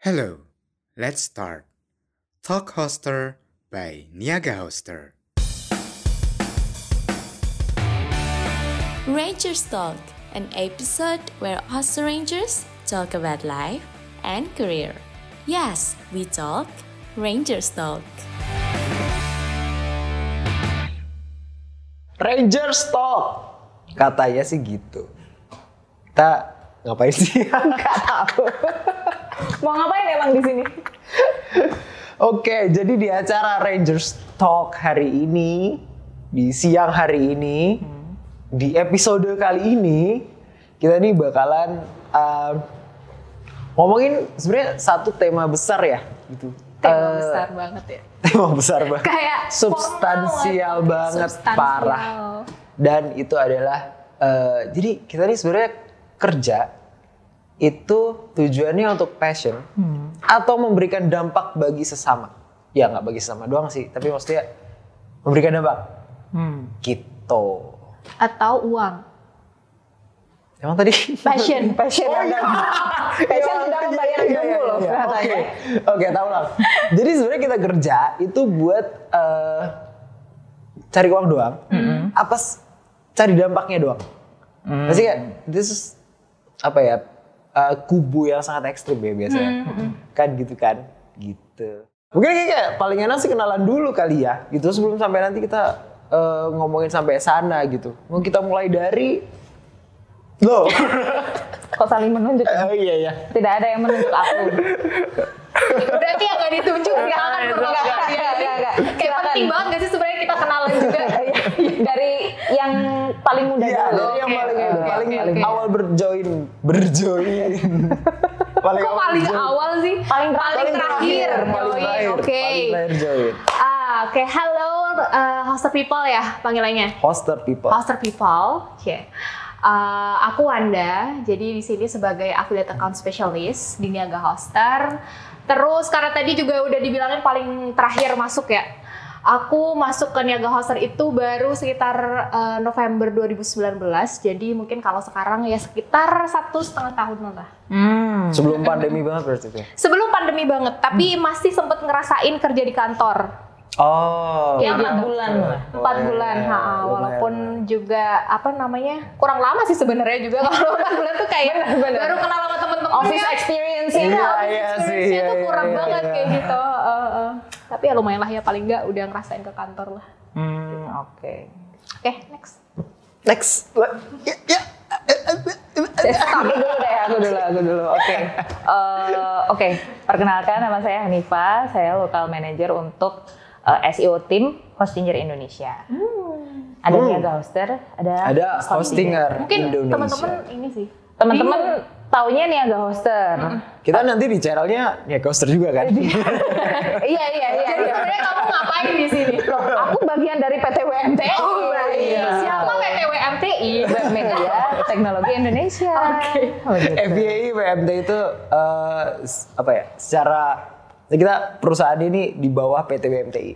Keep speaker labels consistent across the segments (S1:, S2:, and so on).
S1: Hello, let's start. Talk Hoster by Niaga Hoster.
S2: Rangers Talk, an episode where us Rangers talk about life and career. Yes, we talk Rangers Talk.
S3: Rangers Talk. Katanya sih gitu. Kita ngapain sih? Nggak tahu.
S4: Mau ngapain emang di sini?
S3: Oke, jadi di acara Rangers Talk hari ini, di siang hari ini, di episode kali ini, kita nih bakalan uh, ngomongin sebenarnya satu tema besar ya, gitu.
S4: Tema
S3: Eh,
S4: besar banget ya.
S3: Tema besar banget.
S4: Kayak
S3: substansial
S4: formal,
S3: banget,
S4: substansial.
S3: parah. Dan itu adalah eh, jadi kita nih sebenarnya kerja itu tujuannya untuk passion
S4: Hmm.
S3: atau memberikan dampak bagi sesama. Ya nggak bagi sesama doang sih, tapi maksudnya memberikan dampak.
S4: Hmm.
S3: Gitu.
S4: Atau uang.
S3: Emang tadi?
S4: Passion, passion.
S3: Oh iya.
S4: Passion tidak membayar
S3: Iya, iya,
S4: dulu loh,
S3: iya, iya.
S4: katanya.
S3: Oke, oke tahu lah. Jadi sebenarnya kita kerja itu buat eh, cari uang doang. Apa s- cari dampaknya doang? Pasti kayak this is apa ya eh, kubu yang sangat ekstrim ya biasanya. Kan gitu kan, gitu. Mungkin kayak, kayak paling enak sih kenalan dulu kali ya, gitu sebelum sampai nanti kita eh, ngomongin sampai sana gitu. Mau kita mulai dari Loh,
S4: Kok saling menunjuk?
S3: oh iya iya.
S4: Tidak ada yang menunjuk aku.
S5: Berarti yang gak ditunjuk silakan
S4: Enggak, enggak,
S5: diri.
S4: enggak, enggak.
S5: Kayak
S4: Silakan.
S5: penting banget gak sih sebenarnya kita kenalan juga.
S4: Dari yang paling muda
S3: Iya,
S4: dulu.
S3: dari yang
S5: Oke,
S3: paling
S5: oke,
S3: paling
S5: oke, oke.
S3: awal berjoin, berjoin. paling
S5: Kok paling
S3: berjoin.
S5: awal sih?
S4: Paling
S5: paling terakhir.
S3: paling terakhir,
S5: Oke.
S3: paling terakhir join.
S5: Ah, oke. Hello, uh, hoster people ya panggilannya.
S3: Hoster people.
S5: Hoster people. Oke. Uh, aku Wanda, jadi di sini sebagai affiliate account specialist di Niaga Hoster. Terus karena tadi juga udah dibilangin paling terakhir masuk ya. Aku masuk ke Niaga Hoster itu baru sekitar uh, November 2019. Jadi mungkin kalau sekarang ya sekitar satu setengah tahunan lah.
S4: Hmm.
S3: Sebelum pandemi banget berarti tuh. ya?
S5: Sebelum pandemi banget, tapi masih sempet ngerasain kerja di kantor.
S3: Oh.
S5: Ya,
S4: empat
S5: gitu.
S4: bulan lah.
S5: Empat
S3: Oh,
S5: bulan,
S3: iya,
S5: ha,
S3: lumayan.
S5: walaupun juga apa namanya kurang lama sih sebenarnya juga kalau empat bulan tuh kayak baru kenal sama temen-temen
S4: Office
S5: ya.
S4: experience
S3: Iya,
S4: ya.
S3: iya
S5: Experience-nya
S3: sih, iya,
S5: tuh
S3: iya,
S5: kurang
S3: iya,
S5: banget
S3: iya.
S5: kayak gitu. Tapi ya lumayan lah ya paling nggak udah ngerasain ke kantor lah.
S4: Hmm, oke.
S5: Oke, next.
S3: Next. Ya, ya.
S4: Aku dulu deh, aku dulu, aku dulu. Oke. Eh, Oke, perkenalkan nama saya Hanifa, saya local manager untuk eh, SEO tim Hostinger Indonesia. Ada
S3: Hmm.
S4: Niaga Hoster, ada
S3: Ada hostinger
S5: Mungkin teman-teman ini sih.
S4: Teman-teman taunya Niaga Hoster.
S3: Kita nanti di channelnya ya hoster juga kan?
S4: iya, iya, iya.
S5: Jadi
S4: iya.
S5: sebenarnya kamu ngapain di sini?
S4: Loh, aku bagian dari PT WMTI.
S5: Oh,
S4: iya.
S5: Siapa PTW MTI?
S4: Web Media Teknologi Indonesia.
S5: Oke.
S4: Oh, gitu.
S3: FBA WMT itu eh, s- apa ya? Secara kita perusahaan ini di bawah PT WMTI.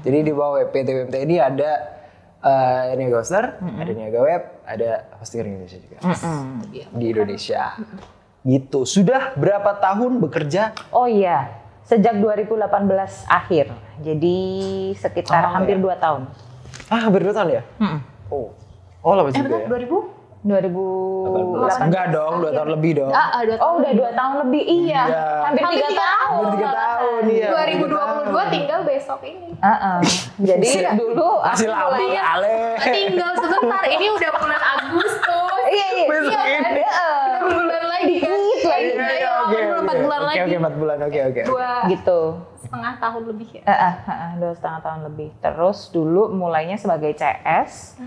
S3: Jadi di bawah PT WMTI ini ada eh, Niaga Hoster, ada Niaga Web, ada Hosting Indonesia juga. Di Indonesia. Gitu. Sudah berapa tahun bekerja?
S4: Oh iya, sejak 2018 akhir. Jadi sekitar
S3: Oh,
S4: hampir
S3: iya.
S4: dua tahun.
S3: Ah, hampir dua tahun ya? Oh. Oh, lama
S5: Eh
S3: juga
S5: benar
S3: ya.
S5: 2000?
S4: 2018.
S3: Enggak dong, dua tahun lebih dong.
S5: Ah, ah, dua
S4: Oh udah dua tahun lebih, iya.
S3: Iya.
S4: Hampir tiga tahun.
S3: Hampir tiga tahun, iya.
S5: 2022 tinggal besok ini.
S4: Heeh. Jadi dulu
S3: Masih
S4: aku
S3: lama kali.
S5: Tinggal sebentar, ini udah bulan Agustus.
S4: Iya iya.
S3: Besok
S4: iya,
S3: ini.
S4: heeh.
S5: Berapa bulan lagi kan?
S4: Dikit lagi.
S5: Iya, iya, belum
S3: oke.
S5: empat bulan lagi.
S3: Oke, empat bulan. Oke, oke.
S5: Dua
S4: Gitu.
S5: setengah tahun lebih ya.
S4: Heeh, heeh, dua setengah tahun lebih. Terus dulu mulainya sebagai CS,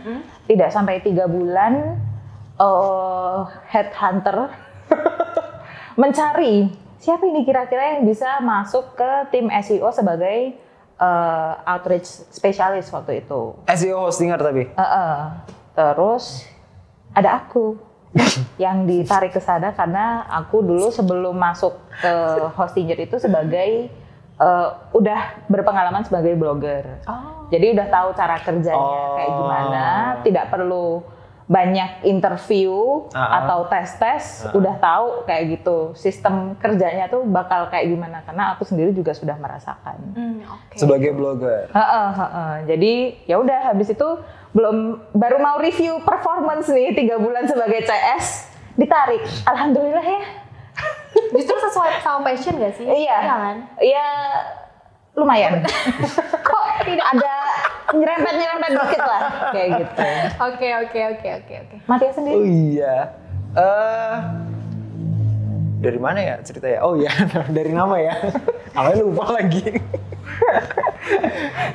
S4: tidak sampai tiga bulan eh headhunter mencari siapa ini kira-kira yang bisa masuk ke tim SEO sebagai eh, outreach specialist waktu itu.
S3: SEO hostinger tapi.
S4: Heeh. Terus ada aku yang ditarik ke sana karena aku dulu sebelum masuk ke Hostinger itu sebagai eh, udah berpengalaman sebagai blogger.
S5: Oh.
S4: Jadi udah tahu cara kerjanya
S3: Oh.
S4: kayak gimana, tidak perlu banyak interview
S3: Ah.
S4: atau tes-tes udah tahu kayak gitu sistem kerjanya tuh bakal kayak gimana karena aku sendiri juga sudah merasakan.
S5: Hmm, oke.
S3: Sebagai blogger.
S4: Heeh, heeh. Jadi ya udah habis itu belum baru mau review performance nih tiga bulan sebagai CS ditarik. Alhamdulillah ya.
S5: Justru sesuai sama passion gak sih?
S4: Iya.
S5: kan?
S4: Iya lumayan.
S5: Kok tidak?
S4: Ada nyerempet-nyerempet dikit lah kayak gitu.
S5: Oke oke oke oke oke.
S4: Matia sendiri.
S3: Oh iya. Eh dari mana ya ceritanya? Oh iya, dari nama ya. Namanya lupa lagi.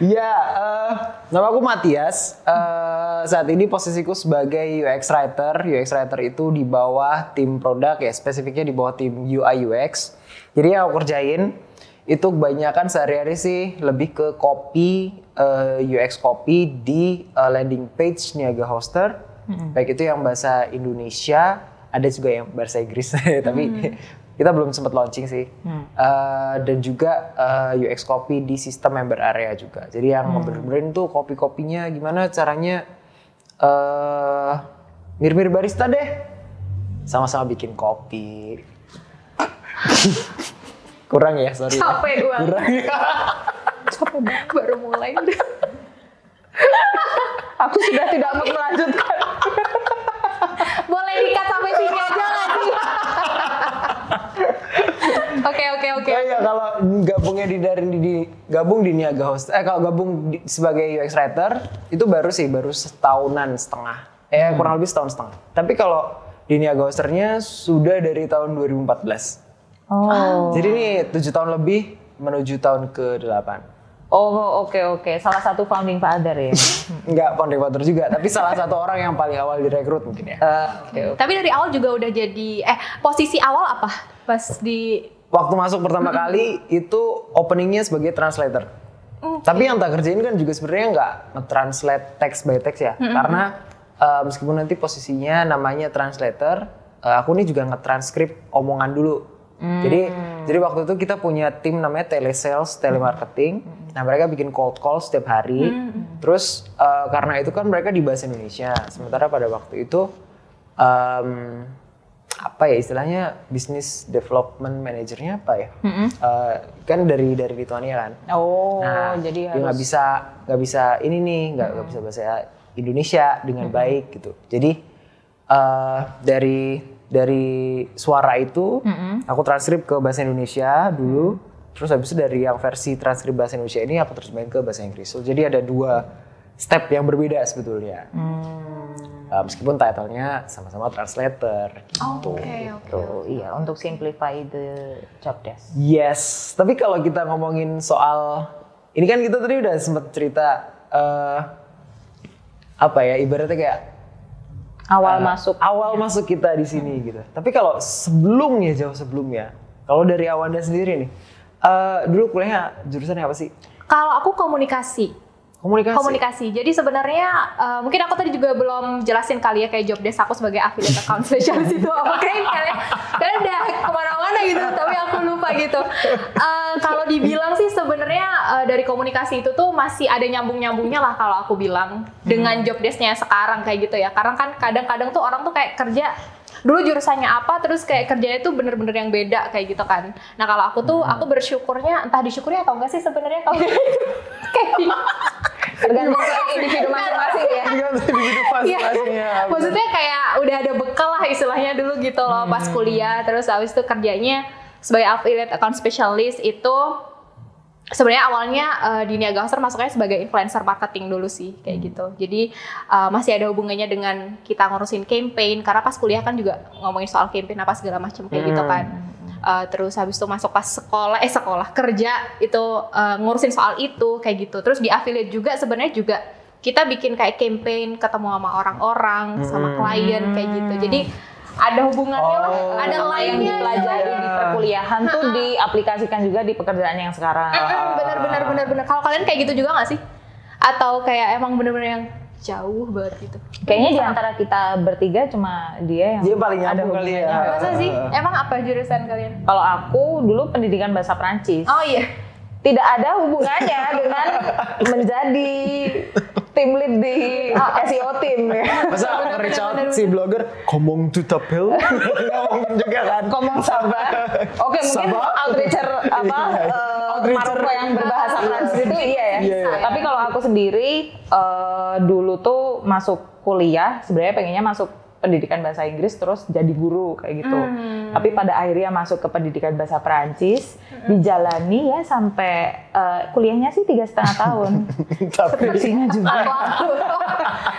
S3: Iya, eh, nama aku Matias. Eh, saat ini posisiku sebagai UX writer. UX writer itu di bawah tim produk ya, spesifiknya di bawah tim UI UX. Jadi yang aku kerjain itu kebanyakan sehari-hari sih lebih ke copy eh, UX copy di eh, landing page Niaga Hoster. Baik itu yang bahasa Indonesia, ada juga yang bahasa Inggris, tapi kita belum sempat launching sih. Eh, dan juga eh, UX copy di sistem member area juga. Jadi yang ngebener-benerin tuh copy-copynya gimana caranya eh mirip-mirip barista deh. Sama-sama bikin kopi. Kurang ya, sorry. ya.
S5: Capek gua.
S3: Kurang ya.
S5: Baru mulai udah.
S4: Aku sudah tidak mau melanjutkan.
S5: Boleh dikat sampai sini aja sih? Oke oke oke.
S3: Ya, ya kalau gabungnya di dari di, di- gabung di Niaga Host, eh kalau gabung di- sebagai UX writer itu baru sih baru setahunan setengah, eh kurang lebih setahun setengah. Tapi kalau di Niaga Hosternya sudah dari tahun 2014.
S4: Oh.
S3: Jadi ini tujuh tahun lebih menuju tahun ke 8
S4: Oh, oke oke. Salah satu founding father ya.
S3: Enggak founding father juga, tapi salah satu orang yang paling awal direkrut mungkin ya.
S4: Eh, Oke oke.
S5: Tapi dari awal juga udah jadi eh posisi awal apa pas di
S3: Waktu masuk pertama kali itu openingnya sebagai translator. Tapi yang tak kerjain kan juga sebenarnya nggak nge-translate text by text ya. Karena eh, meskipun nanti posisinya namanya translator, eh, aku ini juga nge-transkrip omongan dulu. Jadi jadi waktu itu kita punya tim namanya telesales, telemarketing. Nah mereka bikin cold call setiap hari. Terus eh, karena itu kan mereka di bahasa Indonesia. Sementara pada waktu itu em, apa ya istilahnya business development manajernya apa ya? Eh, kan dari dari Lituania kan.
S4: Oh,
S3: Nah,
S4: jadi
S3: dia nggak
S4: harus
S3: bisa nggak bisa ini nih nggak nggak bisa bahasa Indonesia dengan baik gitu. Jadi eh, dari dari suara itu aku transkrip ke bahasa Indonesia dulu. Terus habis itu dari yang versi transkrip bahasa Indonesia ini aku terjemahin ke bahasa Inggris. So, jadi ada dua step yang berbeda sebetulnya. Eh, meskipun title-nya sama-sama translator gitu.
S5: Oke oke.
S4: Tuh, iya untuk simplify the job desk.
S3: Yes, tapi kalau kita ngomongin soal ini kan kita tadi udah sempet cerita eh, apa ya ibaratnya kayak
S4: Awal
S3: eh,
S4: masuk.
S3: awal masuk kita di sini gitu. Tapi kalau sebelumnya jauh sebelumnya, kalau dari Awanda sendiri nih, eh, dulu kuliahnya jurusannya apa sih?
S5: Kalau aku komunikasi.
S3: Komunikasi.
S5: Komunikasi. Jadi sebenarnya eh, mungkin aku tadi juga belum jelasin kali ya kayak job desk aku sebagai affiliate account specialist itu apa kayak kalian kalian udah ke mana-mana gitu tapi aku lupa gitu. Eh, kalau dibilang sih sebenarnya eh, dari komunikasi itu tuh masih ada nyambung-nyambungnya lah kalau aku bilang dengan job desknya sekarang kayak gitu ya. Karena kan kadang-kadang tuh orang tuh kayak kerja dulu jurusannya apa terus kayak kerjanya tuh bener-bener yang beda kayak gitu kan. Nah kalau aku tuh aku bersyukurnya entah disyukuri atau enggak sih sebenarnya kalau kayak
S4: Tergantung ke individu masing-masing ya.
S3: Tergantung individu masing-masingnya.
S5: Iya. Maksudnya kayak udah ada bekal lah istilahnya dulu gitu loh pas kuliah terus habis itu kerjanya sebagai affiliate account specialist itu sebenarnya awalnya eh, di Niaga Hoster masuknya sebagai influencer marketing dulu sih kayak gitu. Jadi eh, masih ada hubungannya dengan kita ngurusin campaign karena pas kuliah kan juga ngomongin soal campaign apa segala macam kayak gitu kan. Eh, terus habis itu masuk pas sekolah eh sekolah kerja itu eh, ngurusin soal itu kayak gitu. Terus di affiliate juga sebenarnya juga kita bikin kayak campaign ketemu sama orang-orang sama klien kayak gitu. Jadi ada hubungannya lah,
S3: Oh.
S5: ada
S4: Sama yang
S5: lainnya
S4: dipelajari di perkuliahan tuh diaplikasikan juga di pekerjaan yang sekarang.
S5: bener bener bener bener kalau kalian kayak gitu juga nggak sih atau kayak emang bener-bener yang jauh banget gitu
S4: Kayaknya di antara kita bertiga cuma dia yang
S3: Dia paling
S4: ada
S3: kali ya.
S4: hubungannya.
S5: masa sih emang apa jurusan kalian
S4: Kalau aku dulu pendidikan bahasa Prancis.
S5: oh iya
S4: Tidak ada hubungannya dengan menjadi tim lead di SEO tim ya.
S3: Masa nge-reach out si blogger ngomong to tapel ngomong juga kan.
S4: Ngomong sabar. Oke, mungkin
S3: Sabar.
S4: outreacher apa
S3: Iya, iya.
S4: eh,
S3: Outreacher.
S4: Maroko yang berbahasa Prancis itu iya ya.
S3: Iya, iya.
S4: Tapi kalau aku sendiri eh, dulu tuh masuk kuliah sebenarnya pengennya masuk pendidikan bahasa Inggris terus jadi guru kayak gitu. Tapi pada akhirnya masuk ke pendidikan bahasa Perancis, dijalani ya sampai eh, kuliahnya sih tiga setengah tahun.
S3: Tapi
S4: Skripsinya juga.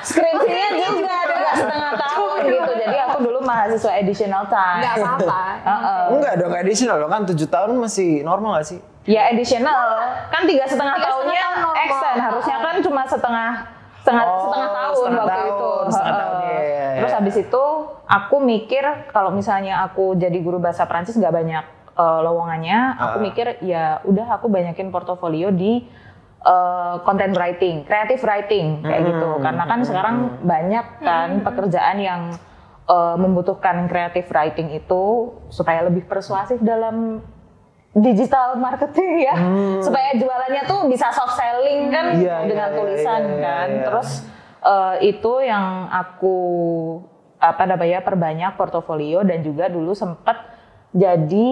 S4: Skripsinya juga tiga setengah tahun gitu. Jadi aku dulu mahasiswa additional time.
S5: Nggak apa-apa.
S4: Heeh.
S3: enggak dong additional dong kan 7 tahun masih normal gak sih?
S4: Ya additional kan tiga setengah
S5: Tiga
S4: tahunnya
S5: setengah tahun normal.
S4: extend harusnya kan cuma setengah setengah
S3: Oh,
S4: setengah tahun
S3: setengah
S4: waktu
S3: tahun,
S4: itu.
S3: setengah tahun.
S4: Terus habis itu aku mikir kalau misalnya aku jadi guru bahasa Prancis nggak banyak eh, lowongannya, aku
S3: Ah.
S4: mikir ya udah aku banyakin portofolio di eh, content writing, creative writing kayak
S3: Hmm,
S4: gitu. Karena kan sekarang banyak kan pekerjaan yang eh, membutuhkan creative writing itu supaya lebih persuasif dalam digital marketing ya supaya jualannya tuh bisa soft selling kan
S3: Hmm. Iya,
S4: dengan
S3: iya,
S4: tulisan
S3: iya, iya,
S4: kan
S3: iya.
S4: terus eh, itu yang aku apa namanya perbanyak portofolio dan juga dulu sempat jadi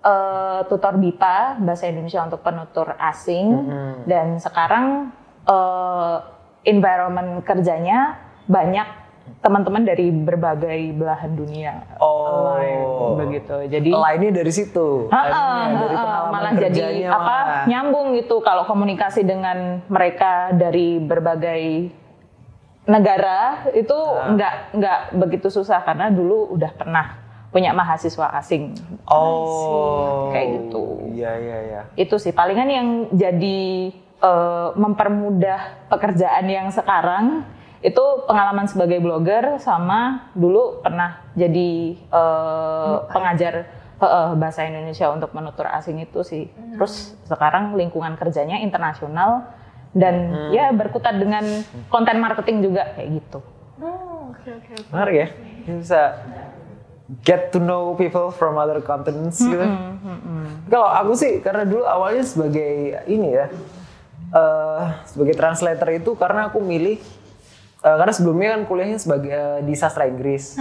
S4: eh, tutor BIPA bahasa Indonesia untuk penutur asing
S3: Hmm.
S4: dan sekarang eh, environment kerjanya banyak teman-teman dari berbagai belahan dunia
S3: Oh.
S4: Online, begitu jadi
S3: Lainnya dari situ. Lainnya dari pengalaman
S4: malah jadi
S3: kerjanya
S4: apa
S3: malah.
S4: nyambung gitu kalau komunikasi dengan mereka dari berbagai negara itu
S3: Ah.
S4: nggak nggak begitu susah karena dulu udah pernah punya mahasiswa asing
S3: Oh.
S4: Kayak gitu.
S3: Iya iya iya.
S4: itu sih palingan yang jadi eh, mempermudah pekerjaan yang sekarang itu pengalaman sebagai blogger sama dulu pernah jadi eh, pengajar eh, bahasa Indonesia untuk menutur asing itu sih terus sekarang lingkungan kerjanya internasional dan ya berkutat dengan konten marketing juga kayak gitu
S5: Oh, oke oke. oke.
S3: Menarik ya. Bisa get to know people from other continents gitu. Kalau aku sih karena dulu awalnya sebagai ini ya eh sebagai translator itu karena aku milih eh, karena sebelumnya kan kuliahnya sebagai eh, di sastra Inggris.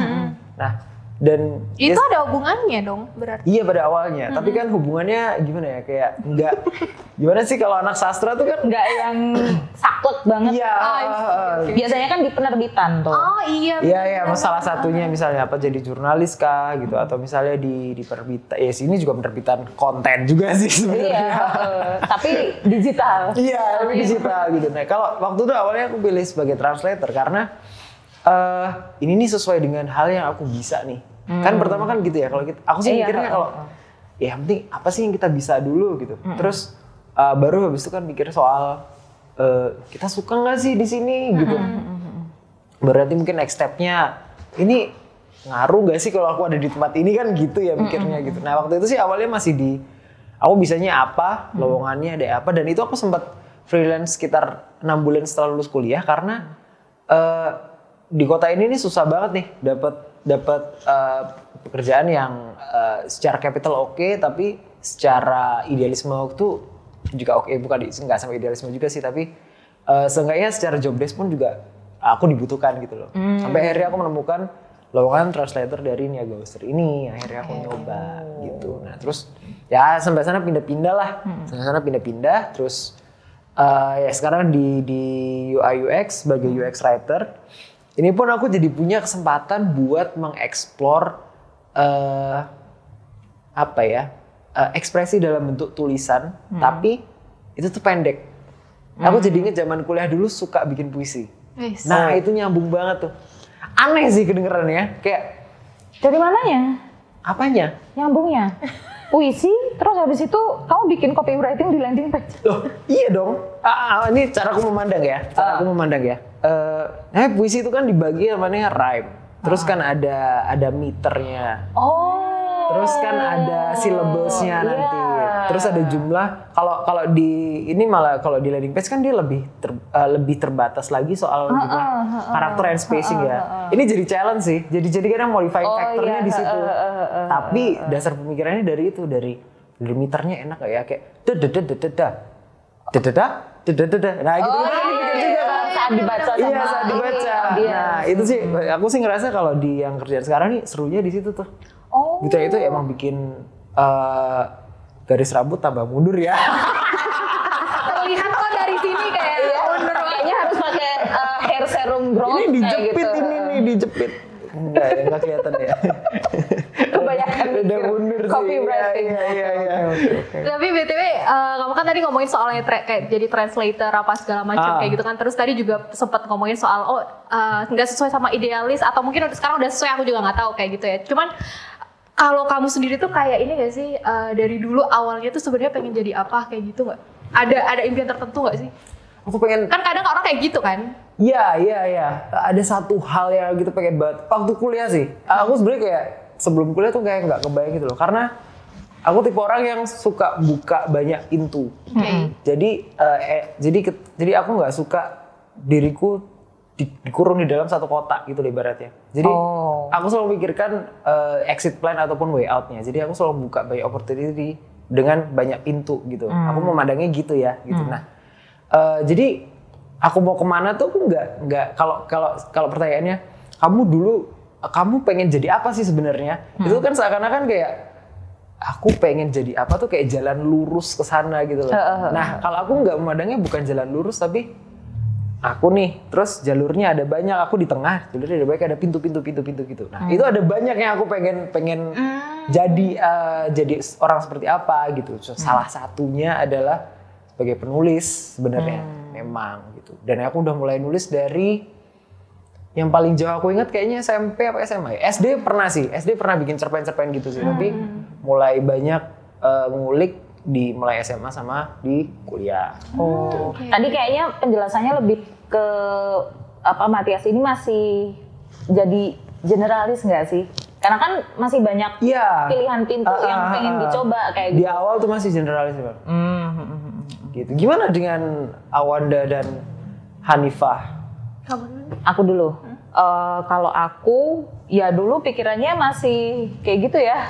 S3: Nah, dan
S5: Itu
S3: ya,
S5: ada hubungannya dong berarti.
S3: Iya pada awalnya, tapi kan hubungannya gimana ya kayak enggak gimana sih kalau anak sastra tuh kan
S4: nggak yang saklek banget
S3: iya
S4: biasanya kan di penerbitan tuh
S5: Oh iya.
S3: Iya ya, salah satunya misalnya apa jadi jurnalis kah gitu atau misalnya di di perbitan ya sini juga penerbitan konten juga sih
S4: Iya,
S3: sebenarnya.
S4: eh, tapi digital.
S3: Iya, lebih digital gitu. Nah, kalau waktu itu awalnya aku pilih sebagai translator karena eh ini nih sesuai dengan hal yang aku bisa nih. Kan pertama kan gitu ya kalau kita aku sih
S4: Iya,
S3: mikirnya
S4: heeh,
S3: kalau ya yang penting apa sih yang kita bisa dulu gitu. Terus eh, baru habis itu kan mikir soal eh, kita suka nggak sih di sini gitu. Berarti mungkin next step-nya ini ngaruh gak sih kalau aku ada di tempat ini kan gitu ya mikirnya gitu. Nah waktu itu sih awalnya masih di aku bisanya apa, lowongannya ada apa dan itu aku sempat freelance sekitar enam bulan setelah lulus kuliah karena eh, di kota ini nih susah banget nih dapat dapat eh, pekerjaan yang eh, secara capital oke tapi secara idealisme itu juga oke. Bukan di- nggak sampai idealisme juga sih tapi eh, seenggaknya secara job desk pun juga aku dibutuhkan gitu loh. Sampai akhirnya aku menemukan lowongan translator dari Niaga Oster ini. Akhirnya aku nyoba gitu. Nah terus ya sampai sana pindah-pindah lah. Sampai sana pindah-pindah terus eh, ya sekarang di di UI UX sebagai UX writer ini pun aku jadi punya kesempatan buat mengeksplor eh apa ya eh, ekspresi dalam bentuk tulisan tapi itu tuh pendek aku jadi inget zaman kuliah dulu suka bikin puisi
S5: Wis.
S3: nah itu nyambung banget tuh aneh sih kedengerannya kayak
S4: Dari mananya?
S3: apanya
S4: Nyambungnya. Puisi, terus habis itu kamu bikin copywriting di landing page.
S3: Loh, iya dong. Ah, ah, ini cara aku memandang ya. Cara aku memandang ya. Eh, nah, puisi itu kan dibagi namanya rhyme. Terus kan ada ada meternya.
S4: Oh.
S3: Terus kan ada syllablesnya
S4: Iya.
S3: nanti. Terus ada jumlah. Kalau kalau di ini malah kalau di landing page kan dia lebih ter- eh, lebih terbatas lagi soal jumlah karakter and spacing ya. Ini jadi challenge sih. Jadi jadi kadang modifying
S4: Oh,
S3: factornya
S4: iya,
S3: di situ.
S4: eh, eh, eh, eh,
S3: Tapi dasar pemikirannya dari itu dari dari meternya enak gak ya kayak dadadadadada dadada dadadada nah gitu
S4: Oh,
S3: kan
S4: iya, iya, iya.
S3: kan.
S4: saat dibaca sama
S3: Iya saat dibaca.
S4: audiens.
S3: Nah itu sih aku sih ngerasa kalau di yang kerjaan sekarang nih serunya di situ tuh.
S4: Oh.
S3: Gitu itu emang bikin eh, garis rambut tambah mundur ya.
S5: Terlihat kok dari sini kayak
S4: Iya,
S5: mundur
S4: kayaknya harus pakai uh, hair serum growth
S3: ini dijepit
S4: gitu.
S3: ini nih dijepit. Enggak ya, enggak kelihatan ya.
S4: Kebanyakan
S3: Udah
S4: mikir
S3: mundur sih.
S4: copywriting.
S3: Iya iya iya.
S5: Tapi btw, eh, kamu kan tadi ngomongin soalnya tra- kayak jadi translator apa segala macam
S3: Ah.
S5: kayak gitu kan. Terus tadi juga sempat ngomongin soal oh eh, nggak sesuai sama idealis atau mungkin udah- sekarang udah sesuai aku juga nggak tahu kayak gitu ya. Cuman kalau kamu sendiri tuh kayak ini gak sih eh, dari dulu awalnya tuh sebenarnya pengen jadi apa kayak gitu nggak? Ada ada impian tertentu nggak sih?
S3: Aku pengen
S5: Kan kadang orang kayak gitu kan.
S3: Iya, iya, iya. Ada satu hal yang gitu pengen banget. Waktu kuliah sih, aku sebenarnya kayak sebelum kuliah tuh kayak nggak kebayang gitu loh. Karena aku tipe orang yang suka buka banyak pintu.
S5: Oke.
S3: Jadi, eh, eh, jadi, jadi aku nggak suka diriku di- dikurung di dalam satu kotak gitu loh ibaratnya. Jadi
S4: Oh.
S3: aku selalu pikirkan eh, exit plan ataupun way out-nya. Jadi aku selalu buka banyak opportunity dengan banyak pintu gitu. Aku memandangnya gitu ya. Gitu. Nah, eh, jadi aku mau ke mana tuh aku nggak nggak kalau kalau kalau pertanyaannya kamu dulu kamu pengen jadi apa sih sebenarnya? Itu kan seakan-akan kayak aku pengen jadi apa tuh kayak jalan lurus ke sana gitu loh. Nah, kalau aku nggak memandangnya bukan jalan lurus tapi aku nih, terus jalurnya ada banyak, aku di tengah, jalurnya ada banyak, ada pintu-pintu, pintu-pintu gitu. Nah, itu ada banyak yang aku pengen pengen jadi eh, jadi orang seperti apa gitu. So, Salah satunya adalah sebagai penulis sebenarnya, memang gitu. Dan aku udah mulai nulis dari yang paling jauh aku ingat kayaknya SMP apa SMA ya? SD pernah sih, SD pernah bikin cerpen-cerpen gitu sih, tapi mulai banyak eh, ngulik di mulai SMA sama di kuliah.
S4: Oh. Tadi kayaknya penjelasannya lebih ke apa Matias ini masih jadi generalis nggak sih? Karena kan masih banyak
S3: Iya.
S4: pilihan pintu
S3: Ah,
S4: yang
S3: ah,
S4: pengen dicoba kayak
S3: Di
S4: gitu.
S3: awal tuh masih generalis Bang.
S4: Hmm.
S3: Gitu. Gimana dengan Awanda dan Hanifah?
S5: Dulu.
S4: Aku dulu. Eh, kalau aku ya dulu pikirannya masih kayak gitu ya.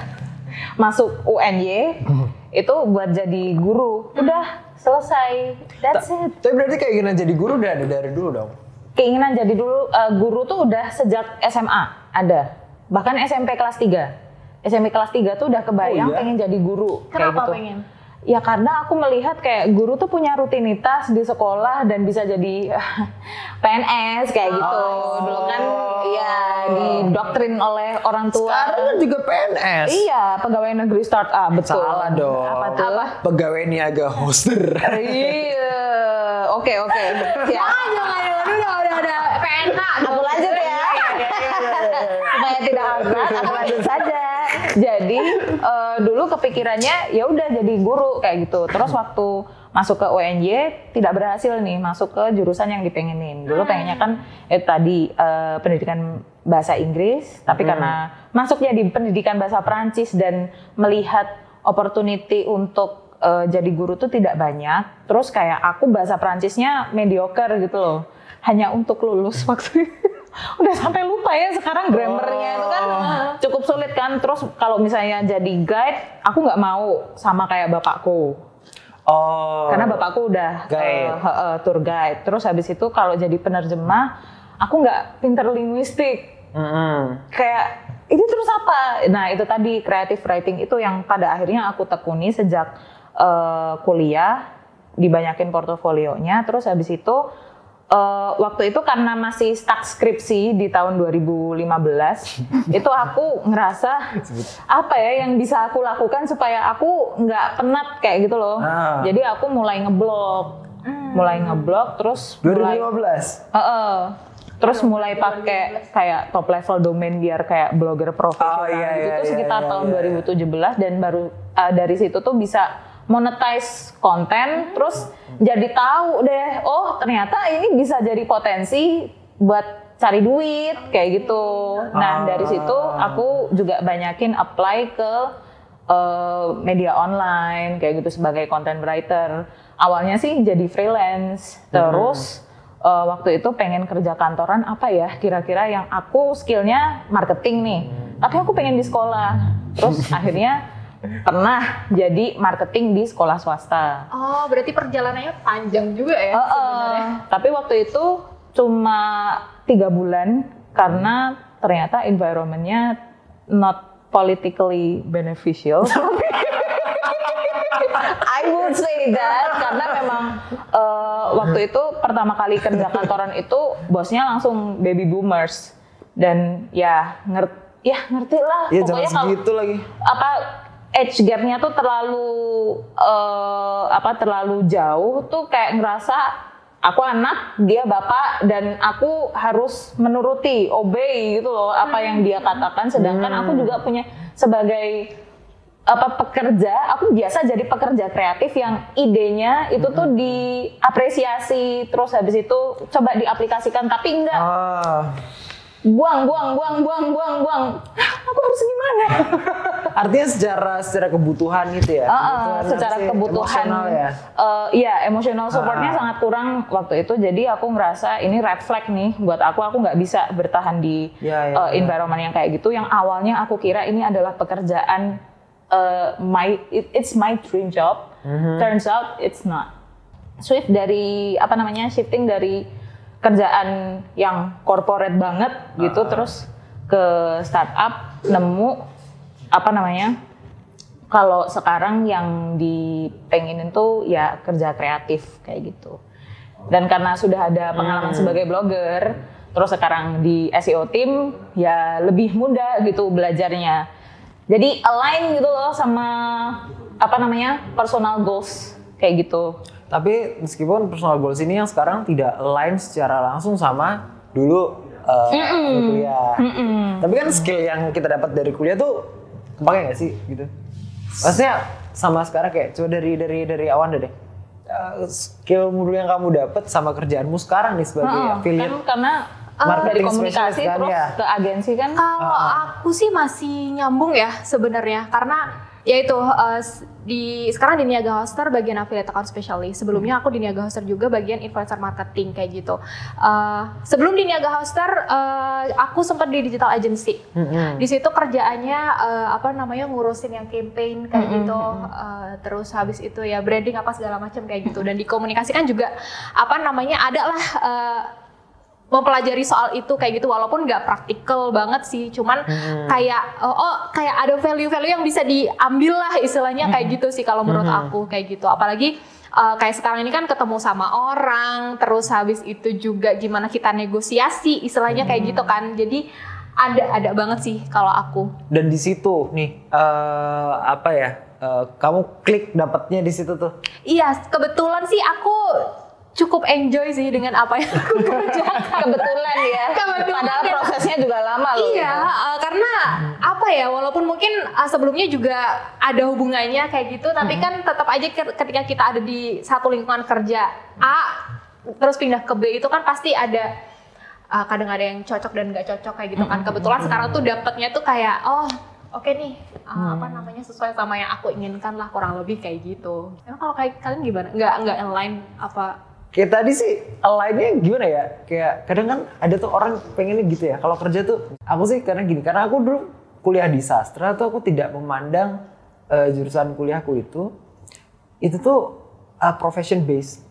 S4: Masuk UNY itu buat jadi guru. Udah selesai. That's it.
S3: Tapi berarti kayak gini jadi guru udah ada dari dulu dong.
S4: keinginan jadi dulu eh, guru tuh udah sejak SMA ada bahkan SMP kelas 3 SMP kelas 3 tuh udah kebayang
S3: Oh, iya?
S4: pengen jadi guru kayak
S5: Kenapa
S4: gitu
S5: pengen?
S4: Ya karena aku melihat kayak guru tuh punya rutinitas di sekolah dan bisa jadi PNS kayak gitu dulu kan ya didoktrin oleh orang tua
S3: Sekarang kan juga PNS.
S4: iya pegawai negeri startup betul
S3: Salah dong.
S4: apa tuh
S3: Pegawai niaga hoster.
S4: iya oke oke ya
S5: Ayo, ayo, udah, udah, udah, PNH.
S4: Aku lanjut ya. Supaya tidak abstrak, aku lanjut saja. Jadi eh, dulu kepikirannya ya udah jadi guru kayak gitu. Terus waktu masuk ke UNJ tidak berhasil nih masuk ke jurusan yang dipengenin. Dulu pengennya kan eh, tadi eh, pendidikan bahasa Inggris, tapi karena masuknya di pendidikan bahasa Perancis dan melihat opportunity untuk eh, jadi guru tuh tidak banyak. Terus kayak aku bahasa Perancisnya mediocre gitu loh. Hanya untuk lulus waktu itu. Udah sampai lupa ya sekarang grammarnya itu kan cukup sulit kan. Terus kalau misalnya jadi guide, aku nggak mau sama kayak bapakku.
S3: Oh.
S4: Karena bapakku udah
S3: Guide.
S4: he- eh, tour guide. Terus habis itu kalau jadi penerjemah, aku nggak pinter linguistik.
S3: Mm-mm.
S4: Kayak ini terus apa? Nah itu tadi creative writing itu yang pada akhirnya aku tekuni sejak eh, kuliah, dibanyakin portofolionya. Terus habis itu eh, waktu itu karena masih stuck skripsi di tahun 2015, itu aku ngerasa apa ya yang bisa aku lakukan supaya aku nggak penat kayak gitu loh.
S3: Ah.
S4: Jadi aku mulai ngeblog, mulai ngeblog terus mulai
S3: 2015.
S4: Heeh. Terus mulai pakai kayak top level domain biar kayak blogger profesional
S3: Oh, iya,
S4: gitu
S3: iya,
S4: tuh
S3: iya,
S4: sekitar
S3: iya,
S4: tahun
S3: iya.
S4: 2017 dan baru uh, dari situ tuh bisa monetize konten terus jadi tahu deh oh ternyata ini bisa jadi potensi buat cari duit kayak gitu. Nah, dari situ aku juga banyakin apply ke uh, media online kayak gitu sebagai content writer. Awalnya sih jadi freelance, terus uh, waktu itu pengen kerja kantoran apa ya kira-kira yang aku skillnya marketing nih, tapi aku pengen di sekolah. Terus akhirnya pernah jadi marketing di sekolah swasta.
S5: Oh, berarti perjalanannya panjang juga ya
S4: Heeh.
S5: sebenarnya.
S4: Tapi waktu itu cuma tiga bulan karena ternyata environmentnya not politically beneficial. I would say that karena memang eh, waktu itu pertama kali kerja kantoran itu bosnya langsung baby boomers dan ya ngerti ya ngerti lah
S3: jangan
S4: pokoknya kalau
S3: segitu lagi.
S4: apa age gapnya tuh terlalu eh, apa terlalu jauh tuh kayak ngerasa aku anak dia bapak dan aku harus menuruti obey gitu loh apa yang dia katakan. Sedangkan aku juga punya sebagai apa pekerja aku biasa jadi pekerja kreatif yang idenya itu tuh diapresiasi terus habis itu coba diaplikasikan tapi enggak.
S3: Ah,
S4: buang buang buang buang buang buang aku harus gimana
S3: artinya secara secara kebutuhan gitu ya.
S4: Ah,
S3: Kebutuhan
S4: secara kebutuhan
S3: Emosional ya.
S4: eh, iya emotional supportnya
S3: Ah.
S4: sangat kurang waktu itu jadi aku ngerasa ini red flag nih buat aku aku nggak bisa bertahan di
S3: Ya, ya,
S4: eh,
S3: ya.
S4: environment yang kayak gitu yang awalnya aku kira ini adalah pekerjaan eh, my it- it's my dream job
S3: Mhm.
S4: turns out it's not shift dari apa namanya shifting dari kerjaan yang corporate banget gitu
S3: Ah.
S4: terus ke startup nemu apa namanya kalau sekarang yang dipengenin tuh ya kerja kreatif kayak gitu. Dan karena sudah ada pengalaman sebagai blogger terus sekarang di SEO team ya lebih mudah gitu belajarnya. Jadi align gitu loh sama apa namanya personal goals kayak gitu
S3: Tapi meskipun personal goals ini yang sekarang tidak align secara langsung sama dulu uh, waktu kuliah. Tapi kan skill yang kita dapat dari kuliah tuh kepake nggak sih gitu? Maksudnya sama sekarang kayak coba dari dari dari awan deh. Uh, skill dulu yang kamu dapat sama kerjaanmu sekarang nih sebagai
S4: Heeh,
S3: affiliate
S4: kan karena uh, dari
S3: marketing
S4: komunikasi
S3: specialist kan,
S4: terus
S3: ya.
S4: ke agensi kan
S5: Kalau aku sih masih nyambung ya sebenarnya karena ya itu eh, s- di sekarang di Niaga Hoster bagian affiliate account specialist. Sebelumnya aku di Niaga Hoster juga bagian influencer marketing kayak gitu. Eh, sebelum di Niaga Hoster eh, aku sempat di digital agency. Di situ kerjaannya eh, apa namanya ngurusin yang campaign kayak gitu. Eh, terus habis itu ya branding apa segala macam kayak gitu dan dikomunikasikan juga apa namanya ada lah eh, mempelajari soal itu kayak gitu walaupun nggak praktikal banget sih cuman kayak oh, oh, kayak ada value-value yang bisa diambil lah istilahnya kayak gitu sih kalau menurut aku kayak gitu. Apalagi uh, kayak sekarang ini kan ketemu sama orang terus habis itu juga gimana kita negosiasi istilahnya kayak gitu kan. Jadi ada ada banget sih kalau aku.
S3: Dan di situ nih eh, apa ya? eh, kamu klik dapatnya di situ tuh.
S5: iya kebetulan sih aku cukup enjoy sih dengan apa yang aku kerjakan
S4: kebetulan ya
S5: Kebetulan
S4: padahal
S5: ya.
S4: prosesnya juga lama loh
S5: Iya,
S4: gitu.
S5: eh, karena apa ya? Walaupun mungkin eh, sebelumnya juga ada hubungannya kayak gitu, tapi kan tetap aja ke- ketika kita ada di satu lingkungan kerja A, terus pindah ke B itu kan pasti ada eh, kadang ada yang cocok dan nggak cocok kayak gitu kan. Kebetulan sekarang tuh dapetnya tuh kayak oh oke nih eh, apa namanya sesuai sama yang aku inginkan lah kurang lebih kayak gitu. Emang kalau kayak kalian gimana? Nggak nggak align apa?
S3: Kayak tadi sih lainnya gimana ya? Kayak kadang kan ada tuh orang pengennya gitu ya. Kalau kerja tuh aku sih karena gini, karena aku dulu kuliah di sastra tuh aku tidak memandang eh, jurusan kuliahku itu itu tuh uh, profession based.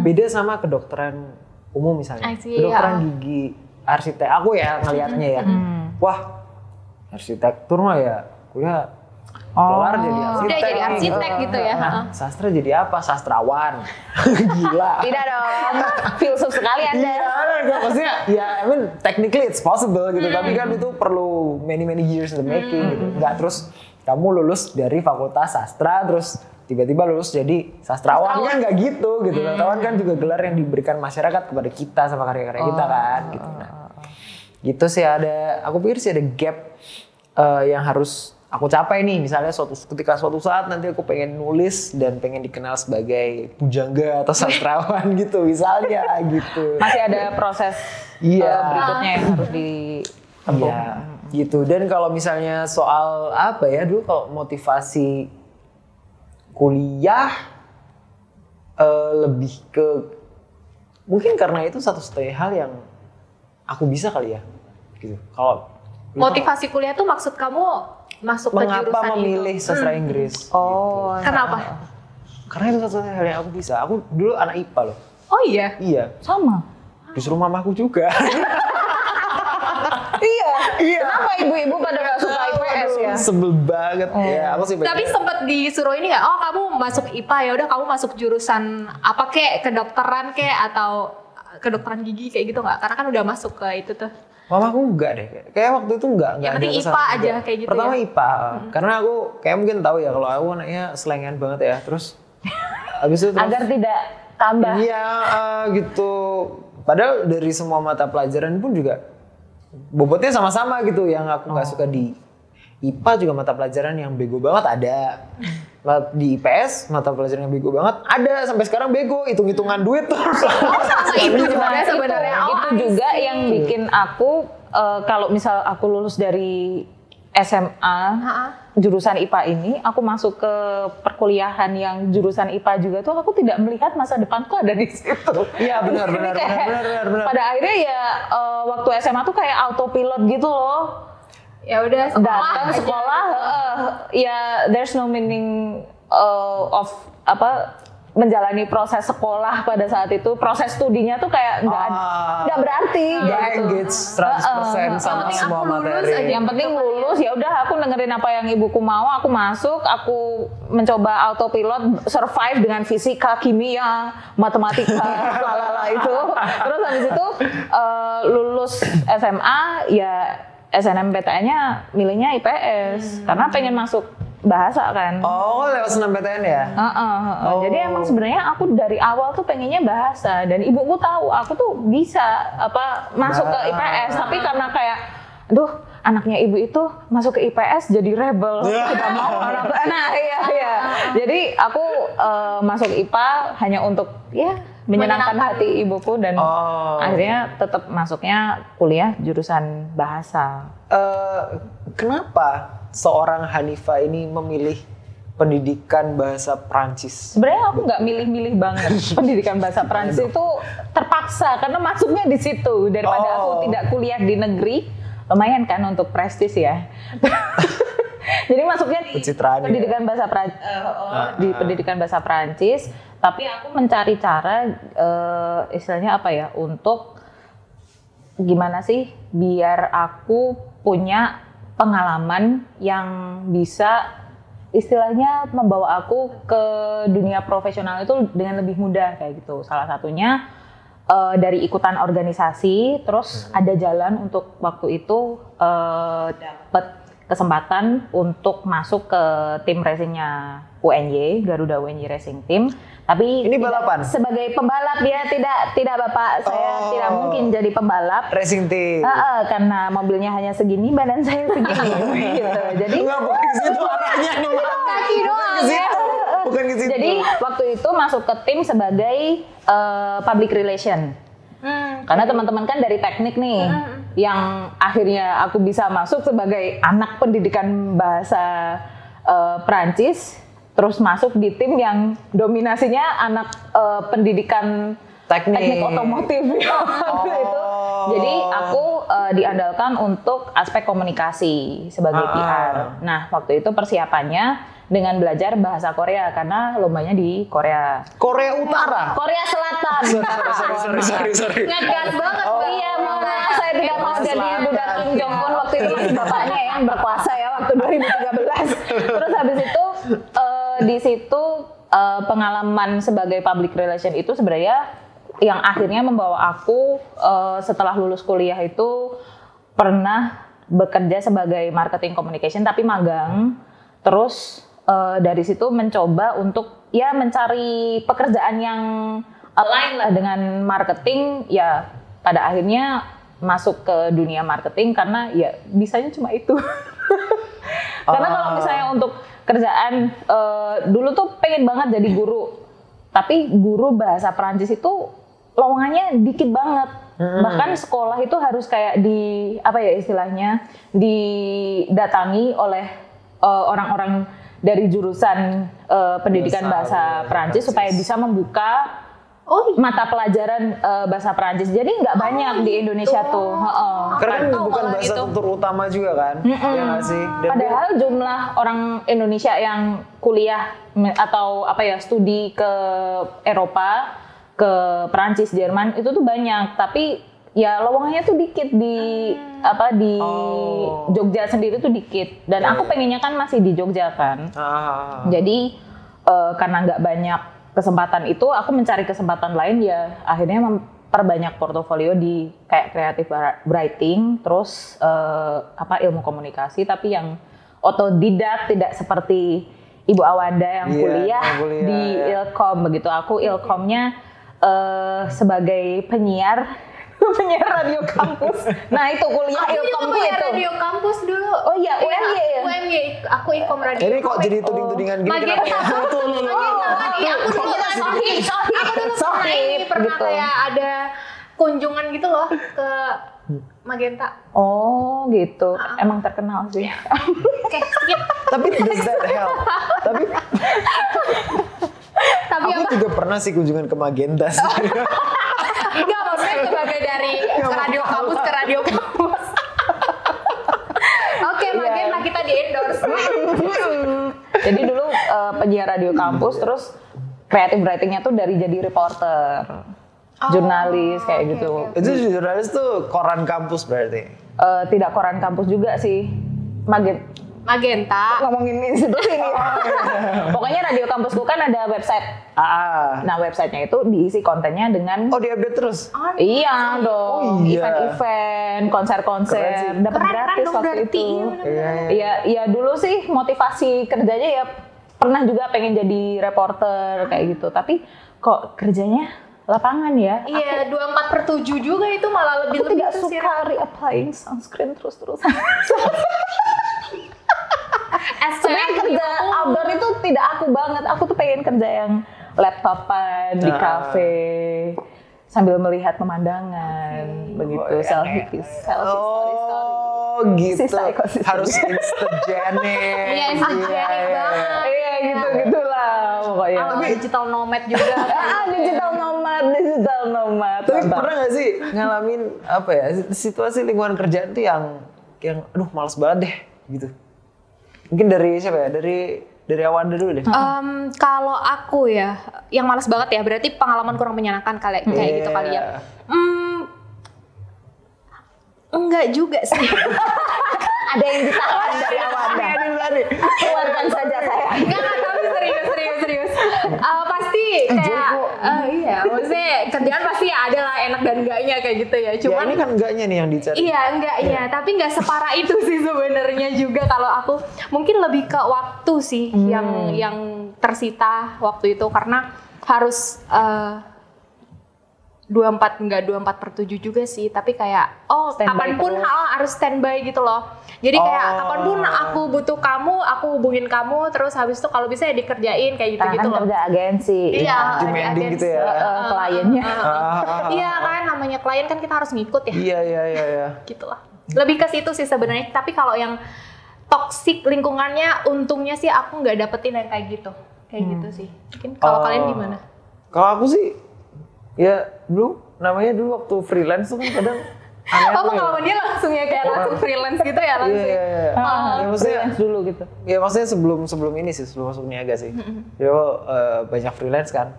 S3: Beda sama kedokteran umum misalnya.
S5: See,
S3: kedokteran
S5: ya.
S3: gigi, arsitek aku ya ngelihatnya ya. Wah, arsitektur mah ya kuliah keluar jadi arsitek.
S5: Udah jadi arsitek
S3: Eh,
S5: gitu ya.
S3: Nah, sastra jadi apa? Sastrawan. Gila.
S4: tidak dong filsuf sekali anda
S3: Iya, enggak maksudnya ya I mean technically it's possible gitu, tapi kan itu perlu many many years in the making gitu. Enggak terus kamu lulus dari fakultas sastra terus tiba-tiba lulus jadi sastrawan kan nggak gitu gitu. Sastrawan kan juga gelar yang diberikan masyarakat kepada kita sama karya-karya kita kan gitu. Nah, gitu sih ada aku pikir sih ada gap eh, yang harus aku capai nih misalnya suatu ketika suatu saat nanti aku pengen nulis dan pengen dikenal sebagai pujangga atau sastrawan gitu misalnya gitu
S4: masih ada proses
S3: Iya.
S4: eh, berikutnya yang harus di
S3: Iya, gitu. Dan kalau misalnya soal apa ya dulu kalau motivasi kuliah eh, lebih ke mungkin karena itu satu-satunya hal yang aku bisa kali ya, gitu. Kalau
S5: Motivasi kuliah tuh maksud kamu masuk ke
S3: mengapa
S5: jurusan
S3: memilih
S5: itu?
S3: sastra Inggris?
S4: oh
S3: gitu.
S5: Kenapa?
S3: Karena itu satu-satunya hal yang aku bisa. Aku dulu anak IPA loh.
S5: Oh iya.
S3: Iya.
S4: sama
S3: Disuruh mamaku juga.
S4: Iya.
S3: Iya.
S4: Kenapa ibu-ibu pada nggak suka IPS ya?
S3: Sebel banget. Ya, aku sih
S5: Tapi sempat disuruh ini nggak? Oh kamu masuk IPA ya udah kamu masuk jurusan apa kek kedokteran kek atau kedokteran gigi kayak gitu nggak? Karena kan udah masuk ke itu tuh.
S3: Mamaku enggak deh. Kayak waktu itu enggak, enggak
S5: penting
S3: ada
S5: IPA aja kayak gitu
S3: Pertama
S5: ya?
S3: IPA. Karena aku kayak mungkin tahu ya kalau aku anaknya selengean banget ya. Terus habis itu terus
S4: Agar tidak tambah.
S3: Iya eh, gitu. Padahal dari semua mata pelajaran pun juga bobotnya sama-sama gitu. Yang aku nggak suka di IPA juga mata pelajaran yang bego banget ada. Di IPS mata pelajaran yang bego banget ada. Sampai sekarang bego hitung-hitungan duit tuh.
S5: itu
S4: Nah,
S5: sebenarnya
S4: itu,
S5: sebenarnya. Oh,
S4: itu juga
S5: see.
S4: yang bikin aku eh, kalau misal aku lulus dari SMA
S5: Ha-ha.
S4: jurusan IPA ini, aku masuk ke perkuliahan yang jurusan IPA juga tuh aku tidak melihat masa depanku ada di situ.
S3: Iya benar benar benar benar benar. benar.
S4: Pada akhirnya ya eh, waktu SMA tuh kayak autopilot gitu loh.
S5: Ya udah sekolah
S4: Datang sekolah, eh, ya there's no meaning eh, of apa menjalani proses sekolah pada saat itu proses studinya tuh kayak nggak
S3: Ah.
S4: nggak berarti
S3: Nggak
S4: gitu.
S3: engage 100% sama
S5: penting
S3: semua
S5: aku lulus
S3: materi.
S5: aja.
S4: Yang penting lulus ya udah aku dengerin apa yang ibuku mau, aku masuk, aku mencoba autopilot survive dengan fisika, kimia, matematika, lalala itu. Terus habis itu eh, lulus SMA ya SNMPTN-nya milihnya IPS karena pengen masuk bahasa kan.
S3: Oh, lewat SNMPTN ya?
S4: Heeh, heeh.
S3: Oh.
S4: Jadi emang sebenarnya aku dari awal tuh pengennya bahasa dan ibuku tahu aku tuh bisa apa masuk ke
S3: Bah.
S4: IPS tapi karena kayak aduh anaknya ibu itu masuk ke IPS jadi rebel tidak mau anak nah iya iya jadi aku eh, masuk IPA hanya untuk ya menyenangkan
S5: Menyenangkan.
S4: hati ibuku dan
S3: Oh.
S4: akhirnya tetap masuknya kuliah jurusan bahasa
S3: Eh, kenapa seorang Hanifa ini memilih pendidikan bahasa Prancis?
S4: Sebenarnya aku nggak milih-milih banget pendidikan bahasa Prancis itu terpaksa karena masuknya di situ daripada
S3: Oh.
S4: aku tidak kuliah di negeri lumayan kan untuk prestis ya. Jadi masuknya di
S3: Pencitraan ya.
S4: pendidikan bahasa Prancis, di pendidikan bahasa Prancis, tapi aku mencari cara eh, istilahnya apa ya untuk gimana sih biar aku punya pengalaman yang bisa istilahnya membawa aku ke dunia profesional itu dengan lebih mudah kayak gitu. Salah satunya eh, dari ikutan organisasi, terus ada jalan untuk waktu itu eh, dapat kesempatan untuk masuk ke tim racingnya UNY Garuda UNY Racing Team. Tapi
S3: Ini
S4: tidak-
S3: balapan?
S4: sebagai pembalap ya tidak tidak bapak saya
S3: Oh.
S4: tidak mungkin jadi pembalap.
S3: Racing team.
S4: Ah, ah, karena mobilnya hanya segini, badan saya segini. gitu. Jadi
S3: Enggak, bukan ke situ arahnya.
S5: Kaki doang
S3: situ. Bukan ke situ.
S4: Jadi waktu itu masuk ke tim sebagai eh, public relation.
S5: Hmm.
S4: Karena teman-teman kan dari teknik nih, yang akhirnya aku bisa masuk sebagai anak pendidikan bahasa eh, Prancis, terus masuk di tim yang dominasinya anak eh, pendidikan
S3: Teknik.
S4: teknik otomotif ya, itu. Jadi aku eh, diandalkan untuk aspek komunikasi sebagai
S3: Ah.
S4: PR. Nah waktu itu persiapannya dengan belajar bahasa Korea karena lombanya di Korea.
S3: Korea Utara.
S4: Korea Selatan.
S3: sorry, sorry, sorry, sorry, sorry.
S5: Ngegas banget
S3: Oh.
S4: Iya, mohon maaf saya tidak mau jadi budak Kim Jong Un waktu itu masih bapaknya yang berkuasa ya waktu 2013. Terus habis itu eh, di situ eh, pengalaman sebagai public relation itu sebenarnya yang akhirnya membawa aku eh, setelah lulus kuliah itu pernah bekerja sebagai marketing communication tapi magang. Terus eh, dari situ mencoba untuk ya mencari pekerjaan yang align lah dengan marketing ya pada akhirnya masuk ke dunia marketing karena ya bisanya cuma itu. karena kalau misalnya untuk kerjaan eh, dulu tuh pengen banget jadi guru. Tapi guru bahasa Perancis itu lowongannya dikit banget. Bahkan sekolah itu harus kayak di apa ya istilahnya didatangi oleh eh, orang-orang dari jurusan eh, pendidikan
S3: Bahasa,
S4: bahasa Perancis supaya bisa membuka
S5: Oh,
S4: mata pelajaran eh, bahasa Perancis. Jadi nggak banyak di Indonesia tuh. Heeh.
S3: Karena kan
S5: Tahu
S3: bukan bahasa
S5: gitu.
S3: tutur utama juga kan? Ya nggak sih? Dan
S4: Padahal jumlah orang Indonesia yang kuliah atau apa ya studi ke Eropa ke Perancis, Jerman itu tuh banyak, tapi ya lowongannya tuh dikit di apa di
S3: Oh.
S4: Jogja sendiri tuh dikit. Dan aku pengennya kan masih di Jogja kan.
S3: Ah.
S4: Jadi eh, karena nggak banyak kesempatan itu, aku mencari kesempatan lain ya akhirnya memperbanyak portofolio di kayak creative bar- writing, terus eh, apa ilmu komunikasi, tapi yang otodidak tidak seperti Ibu Awanda yang
S3: Iya,
S4: kuliah,
S3: yang kuliah,
S4: di
S3: ya.
S4: Ilkom begitu. Aku Ilkomnya eh, sebagai penyiar penyiar radio kampus. Nah itu kuliah
S5: Aku juga punya
S4: itu.
S5: radio kampus dulu.
S4: Oh iya, UMY ya?
S5: UMY, aku ikom radio.
S3: Ini kok jadi tuding-tudingan gini
S5: Magenta.
S3: lu.
S5: Magenta. Aku dulu
S4: Oh,
S5: sohib. Aku dulu pernah ini pernah kayak ada kunjungan gitu loh ke Magenta.
S4: Oh gitu, emang terkenal sih.
S5: Oke, skip.
S3: Tapi does that help? Tapi
S5: Tapi
S3: aku
S5: apa?
S3: juga pernah sih kunjungan ke Magenta sih.
S5: Enggak, maksudnya sebagai dari radio kampus ke radio kampus. Oke,
S4: Iya.
S5: Magenta kita di endorse.
S4: Jadi dulu eh, penyiar radio kampus, terus creative writingnya tuh dari jadi reporter, jurnalis kayak
S5: oke,
S4: gitu.
S5: oke.
S3: Itu jurnalis tuh koran kampus berarti.
S4: Eh, tidak koran kampus juga sih, Magen
S5: Magenta.
S4: ngomongin institusi ini. Pokoknya radio kampusku kan ada website.
S3: Ah.
S4: Nah websitenya itu diisi kontennya dengan
S3: Oh diupdate terus.
S4: Iya dong,
S3: Oh, iya.
S4: event-event, konser-konser, dapat gratis
S5: keren
S4: waktu
S5: berarti.
S4: itu.
S5: Iya.
S3: Iya, iya.
S4: Iya, iya dulu sih motivasi kerjanya ya pernah juga pengen jadi reporter kayak gitu. Tapi kok kerjanya lapangan ya?
S5: Iya, 24 per 7 juga itu malah lebih
S4: Aku
S5: lebih
S4: tidak suka reapplying sunscreen terus-terusan. Sebenarnya kerja outdoor itu tidak aku banget. Aku tuh pengen kerja yang laptopan di
S3: Ah.
S4: kafe sambil melihat pemandangan begitu
S3: Oh, iya.
S4: selfie selfie story story.
S3: Oh gitu. Harus instagenic.
S5: Iya, instagenic banget.
S4: Iya gitu gitulah pokoknya.
S5: Ala digital nomad juga.
S4: ah digital nomad, digital nomad.
S3: Tapi
S4: Mantap.
S3: pernah gak sih ngalamin apa ya situasi lingkungan kerjaan tuh yang yang aduh males banget deh gitu. Mungkin dari siapa ya? Dari dari Awanda dulu deh.
S5: Em, kalau aku ya, yang malas banget ya, berarti pengalaman kurang menyenangkan kali kayak gitu kali ya. Hmm, enggak juga sih.
S4: Ada yang ditahan dari Awanda. Keluarkan saja saya.
S5: Enggak, serius, serius, serius. Eh, pasti kayak, eh, iya, maksudnya kerjaan pasti ya ada lah enak dan enggaknya kayak gitu ya.
S3: Ya
S5: Cuman
S3: ini kan enggaknya nih yang dicari.
S5: Iya, enggaknya, tapi enggak separah itu sih sebenarnya juga kalau aku mungkin lebih ke waktu sih yang yang tersita waktu itu karena harus eh, 24 enggak 24 per 7 juga sih, tapi kayak oh
S4: Standby
S5: kapan
S4: pun
S5: hal harus standby gitu loh. Jadi kayak
S3: Oh.
S5: kapan pun aku butuh kamu, aku hubungin kamu, terus habis itu kalau bisa ya dikerjain kayak
S4: Karena
S5: gitu-gitu
S4: kan
S5: loh.
S4: kerja agensi.
S5: Iya,
S3: demanding
S5: ada
S3: gitu ya.
S5: agensi.
S4: Eh, kliennya.
S5: Ah, ah. Ah. Iya kan, namanya klien kan kita harus ngikut ya
S3: Iya iya iya iya.
S5: gitu lah. Lebih ke situ sih sebenarnya. Tapi kalau yang toxic lingkungannya, untungnya sih aku nggak dapetin yang kayak gitu. Kayak gitu sih. Mungkin kalau
S3: Oh.
S5: kalian gimana?
S3: Kalau aku sih ya dulu namanya dulu waktu freelance tuh kan kadang aneh
S5: Oh
S3: apa ya?
S5: pengalaman dia langsung ya kayak langsung freelance gitu ya
S3: Iya
S5: langsung.
S3: iya iya.
S4: Ah,
S3: Ya, maksudnya
S4: freelance dulu gitu.
S3: ya maksudnya sebelum sebelum ini sih sebelum masuk niaga sih. Yo eh, banyak freelance kan.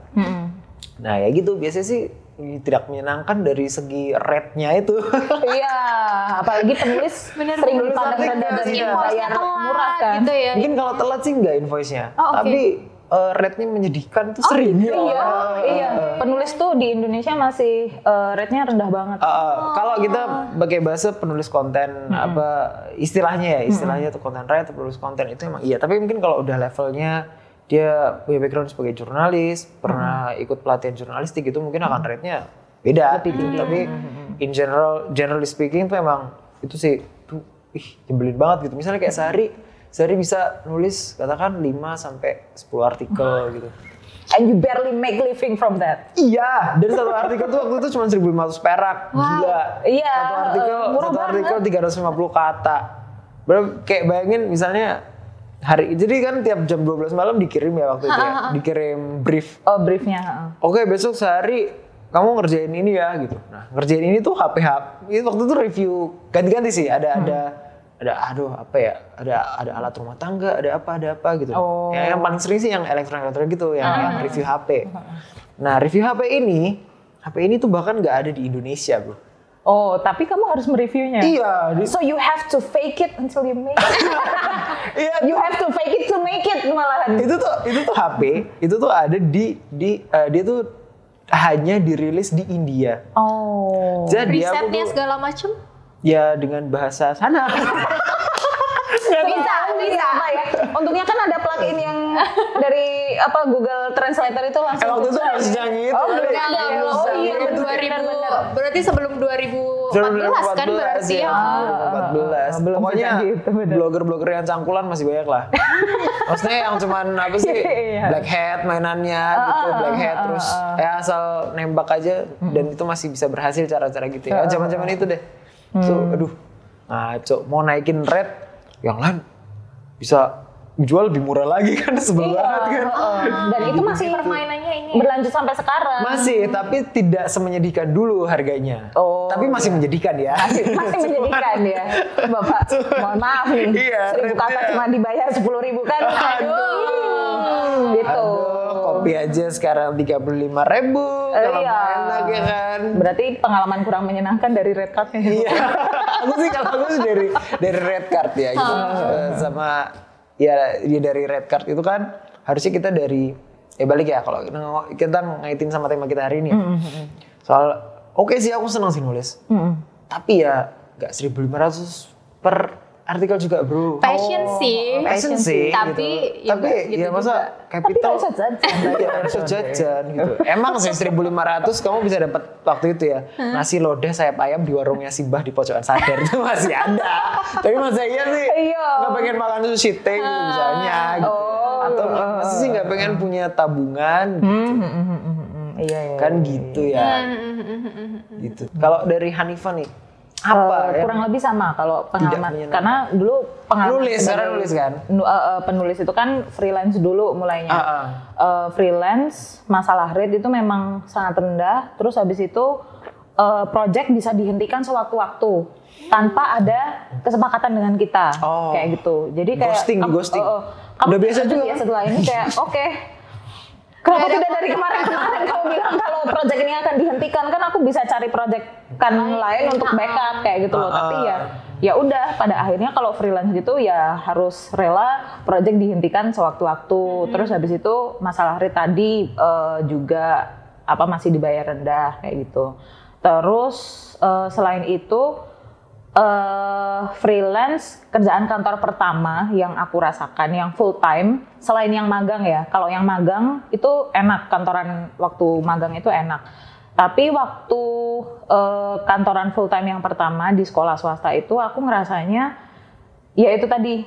S3: Nah ya gitu biasanya sih tidak menyenangkan dari segi rate-nya itu.
S4: Iya, apalagi penulis
S5: Bener,
S4: sering dipandang rendah dan bayar murah kan.
S5: gitu ya.
S3: Mungkin kalau telat sih nggak invoice-nya.
S5: Oh, oke.
S3: Tapi eh, rate-nya menyedihkan tuh sering.
S4: Iya, iya. Penulis tuh di Indonesia masih eh, rate-nya rendah banget.
S3: Uh, uh, Kalau kita pakai bahasa penulis konten apa istilahnya ya istilahnya tuh content writer penulis konten itu emang iya. Tapi mungkin kalau udah levelnya dia punya background sebagai jurnalis pernah ikut pelatihan jurnalistik itu mungkin akan rate-nya beda. Gitu. tapi in general generally speaking tuh emang itu sih tuh ih nyebelin banget gitu. Misalnya kayak sehari sehari bisa nulis katakan 5 sampai 10 artikel gitu
S4: And you barely make living from that.
S3: Iya, dan satu artikel tuh waktu itu cuma 1.500 perak. Gila.
S4: Iya,
S3: Satu artikel,
S4: murah
S3: satu
S4: banget.
S3: artikel 350 kata. Berarti kayak bayangin misalnya hari jadi kan tiap jam 12 malam dikirim ya waktu itu ya. Dikirim brief.
S4: Oh, briefnya.
S3: Oke, besok sehari kamu ngerjain ini ya gitu. Nah, ngerjain ini tuh HP HP. Itu waktu itu review ganti-ganti sih. Ada
S4: Hmm.
S3: ada ada aduh apa ya? Ada ada alat rumah tangga, ada apa ada apa gitu.
S4: Oh.
S3: Ya, yang paling sering sih yang elektronik elektronik gitu, yang, yang review HP. Nah review HP ini, HP ini tuh bahkan nggak ada di Indonesia bro.
S4: Oh, tapi kamu harus mereviewnya.
S3: Iya,
S4: So you have to fake it until you make it.
S3: Iya,
S4: you have to fake it to make it malahan.
S3: itu tuh itu tuh HP itu tuh ada di di eh, dia tuh hanya dirilis di India.
S4: Oh.
S3: Jadi
S5: Risetnya segala macem.
S3: Ya dengan bahasa sana.
S4: bisa, bisa apa ya? Untungnya kan ada plugin yang dari apa Google Translator itu langsung.
S3: Eh, waktu itu harus nyanyi itu
S4: Oh, belum
S5: Enggak, belum.
S4: Oh,
S5: Sebelum
S4: iya, bener,
S5: 2000,
S4: bener, bener.
S5: berarti sebelum 2014 kan berarti ya.
S3: Ah, 2014.
S4: belum
S3: Pokoknya
S4: gitu,
S3: blogger-blogger yang cangkulan masih banyak lah. Maksudnya yang cuman apa sih
S4: Iya.
S3: black hat mainannya gitu, black hat terus ya asal nembak aja dan itu masih bisa berhasil cara-cara gitu ya. Zaman-zaman itu deh. Tuh, aduh. Ngaco, mau naikin red yang lain bisa jual lebih murah lagi kan sebel
S4: Iya,
S3: banget kan.
S4: heeh. Dan itu masih
S5: Permainannya ini.
S4: berlanjut sampai sekarang.
S3: Masih, tapi tidak semenyedihkan dulu harganya.
S4: Oh,
S3: tapi masih menjadikan ya.
S4: masih, masih menjadikan ya, Bapak. Mohon maaf nih,
S3: Iya,
S4: seribu kata cuma dibayar sepuluh ribu kan? Aduh, gitu.
S3: Aduh, kopi aja sekarang tiga puluh lima ribu,
S4: Eh,
S3: kalau
S4: iya.
S3: enak ya kan.
S4: Berarti pengalaman kurang menyenangkan dari red ya?
S3: Iya, aku sih kalau aku sih dari dari red card ya gitu, Eh, sama ya, ya dari red card itu kan harusnya kita dari ya balik ya kalau kita, ngaitin sama tema kita hari ini. ya. Soal oke sih aku senang sih nulis, tapi ya nggak 1.500 per artikel juga bro.
S5: Passion sih.
S3: Passion sih,
S5: Tapi
S3: gitu.
S5: ya
S3: tapi
S5: nggak gitu
S3: ya masa
S5: juga.
S4: Tapi
S3: capital
S4: nggak usah jajan.
S3: Iya, harus jajan gitu. Emang sih 1500 kamu bisa dapat waktu itu ya. Nasi lodeh sayap ayam di warungnya Simbah di pojokan sadar itu masih ada. Tapi masa iya sih?
S4: Iya.
S3: Nggak pengen makan sushi teh gitu misalnya gitu.
S4: Oh,
S3: Atau masih sih nggak pengen punya tabungan gitu.
S4: Iya, iya.
S3: Kan gitu ya. Gitu. Kalau dari Hanifah nih, apa
S4: Eh,
S3: yang
S4: kurang lebih sama kalau pengalaman karena dulu pengalaman
S3: Nulis,
S4: sebagai-
S3: nulis kan?
S4: Eh, eh, penulis itu kan freelance dulu mulainya
S3: Ah, ah.
S4: Eh, freelance masalah rate itu memang sangat rendah terus habis itu eh, project bisa dihentikan sewaktu-waktu tanpa ada kesepakatan dengan kita
S3: Oh.
S4: kayak gitu jadi kayak
S3: Ghosting,
S4: kamu-
S3: ghosting.
S4: eh, eh, kamu
S3: Udah biasa
S4: lanjut
S3: juga
S4: ya
S3: kan?
S4: setelah ini kayak oke Kenapa tidak dari kemarin-kemarin kamu bilang kalau project ini akan dihentikan kan aku bisa cari project kan lain untuk backup kayak gitu loh. Tapi ya ya udah pada akhirnya kalau freelance gitu ya harus rela project dihentikan sewaktu-waktu. Terus habis itu masalah rate tadi eh, juga apa masih dibayar rendah kayak gitu. Terus eh, selain itu eh freelance kerjaan kantor pertama yang aku rasakan yang full time selain yang magang ya. Kalau yang magang itu enak. Kantoran waktu magang itu enak. Tapi waktu eh, kantoran full time yang pertama di sekolah swasta itu aku ngerasanya ya itu tadi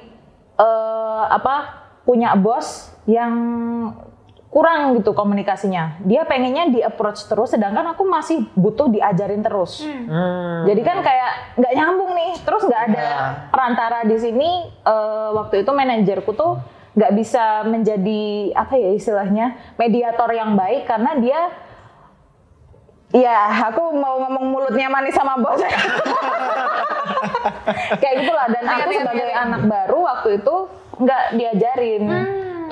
S4: eh, apa punya bos yang kurang gitu komunikasinya dia pengennya di approach terus sedangkan aku masih butuh diajarin terus
S3: Hmm.
S4: jadi kan kayak nggak nyambung nih, terus nggak ada
S3: Iya.
S4: perantara di sini. eh, waktu itu manajerku tuh nggak bisa menjadi apa ya istilahnya mediator yang baik karena dia Ya, aku mau ngomong mulutnya manis sama bos. Kayak gitulah. Dan aku sebagai anak baru waktu itu nggak diajarin.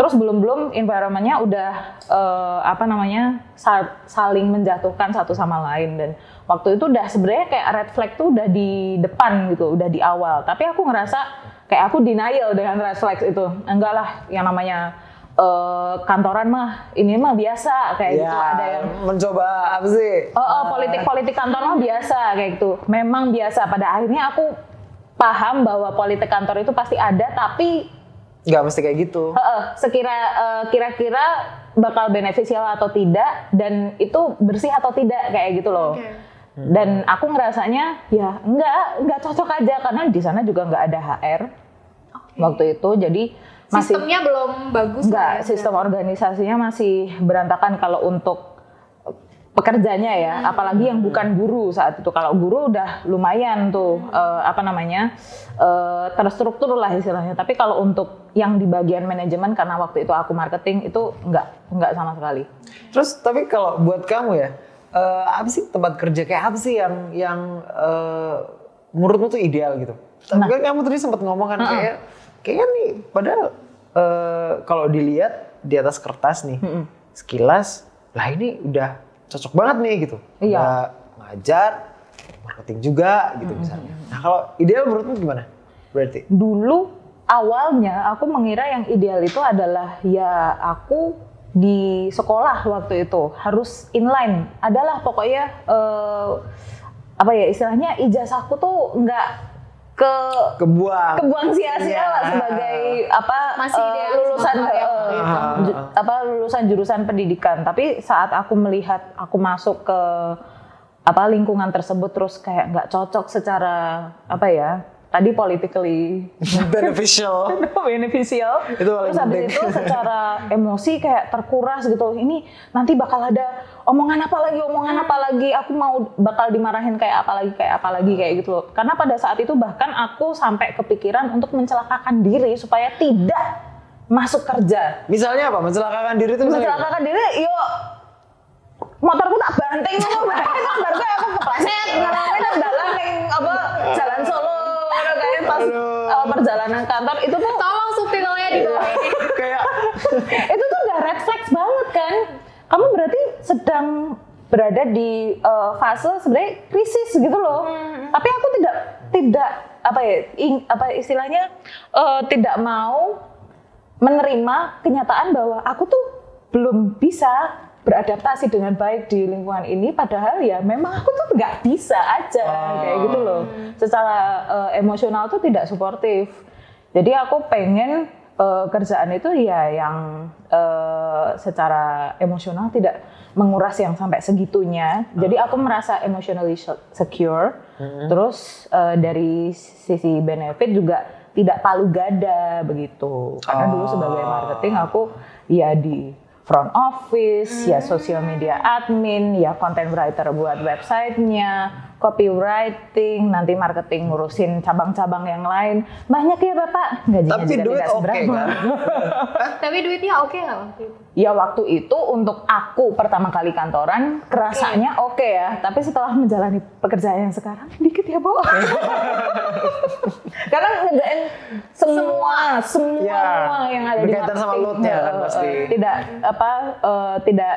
S4: Terus belum-belum environmentnya udah eh, apa namanya sa- saling menjatuhkan satu sama lain dan waktu itu udah sebenarnya kayak red flag tuh udah di depan gitu, udah di awal. Tapi aku ngerasa kayak aku denial dengan red flag itu. Enggak lah, yang namanya eh, kantoran mah ini mah biasa kayak
S3: Ya,
S4: gitu. Ada yang
S3: mencoba apa sih?
S4: Oh, oh, politik-politik kantor mah biasa kayak gitu. Memang biasa. Pada akhirnya aku paham bahwa politik kantor itu pasti ada, tapi
S3: Nggak mesti kayak gitu.
S4: heeh, sekira eh, kira-kira bakal beneficial atau tidak dan itu bersih atau tidak kayak gitu loh.
S5: Oke.
S4: Dan aku ngerasanya ya enggak, enggak cocok aja karena di sana juga enggak ada HR waktu itu. Jadi masih
S5: Sistemnya belum bagus
S4: Enggak,
S5: lah ya.
S4: sistem organisasinya masih berantakan kalau untuk pekerjanya ya, apalagi yang bukan guru saat itu. Kalau guru udah lumayan tuh eh, apa namanya eh, terstruktur lah istilahnya. Tapi kalau untuk yang di bagian manajemen karena waktu itu aku marketing itu enggak, enggak sama sekali.
S3: Terus tapi kalau buat kamu ya, eh, apa sih tempat kerja kayak apa sih yang yang eh, menurutmu tuh ideal gitu? Tapi kan kamu tadi sempat ngomong kan kayak kayaknya nih padahal eh, kalau dilihat di atas kertas nih sekilas lah ini udah cocok banget nih gitu.
S4: Iya.
S3: Udah ngajar, marketing juga gitu misalnya. Nah kalau ideal menurutmu gimana? Berarti?
S4: dulu awalnya aku mengira yang ideal itu adalah ya aku di sekolah waktu itu harus inline adalah pokoknya eh, apa ya istilahnya ijazahku tuh nggak ke
S3: Kebuang.
S4: kebuang sia-sia lah
S3: Iya.
S4: sebagai apa
S5: Masih idealis
S4: lulusan
S5: waktu
S3: itu.
S4: ju- apa lulusan jurusan pendidikan tapi saat aku melihat aku masuk ke apa lingkungan tersebut terus kayak nggak cocok secara apa ya tadi politically
S3: Beneficial.
S4: beneficial
S3: Itu
S4: terus habis
S3: penting.
S4: itu secara emosi kayak terkuras gitu ini nanti bakal ada omongan apa lagi omongan apa lagi aku mau bakal dimarahin kayak apa lagi kayak apa lagi kayak gitu loh karena pada saat itu bahkan aku sampai kepikiran untuk mencelakakan diri supaya tidak masuk kerja
S3: Misalnya apa? Mencelakakan diri itu misalnya?
S4: mencelakakan diri yo motorku tak banting ngono bae tak bar kayak aku kepleset ngalamin ning apa jalan Solo ngono kayak pas uh, perjalanan kantor itu tuh
S5: Tolong subtitlenya di bawah ini.
S3: Kayak
S4: itu tuh udah red flags banget kan? Kamu berarti sedang berada di uh, fase sebenarnya krisis gitu loh. Tapi aku tidak tidak apa ya ing- apa istilahnya uh, tidak mau menerima kenyataan bahwa aku tuh belum bisa beradaptasi dengan baik di lingkungan ini padahal ya memang aku tuh nggak bisa aja kayak gitu loh. Secara uh, emosional tuh tidak suportif. Jadi aku pengen uh, kerjaan itu ya yang uh, secara emosional tidak menguras yang sampai segitunya. Jadi aku merasa emotionally secure. Terus uh, dari sisi benefit juga tidak palu gada begitu. Karena dulu sebagai marketing aku ya di front office, ya social media admin, ya content writer buat websitenya, copywriting, nanti marketing ngurusin cabang-cabang yang lain. Banyak ya Bapak, gajinya
S3: Tapi
S4: juga
S3: duit
S4: tidak
S3: oke
S4: seberapa.
S3: kan?
S5: Tapi duitnya oke nggak waktu itu?
S4: Ya waktu itu untuk aku pertama kali kantoran kerasanya oke ya, tapi setelah menjalani pekerjaan yang sekarang dikit ya Bu. Karena ngerjain semua, semua
S3: Ya,
S4: yang ada di
S3: berkaitan sama
S4: marketing.
S3: load-nya kan
S4: Eh,
S3: pasti.
S4: Tidak apa eh, tidak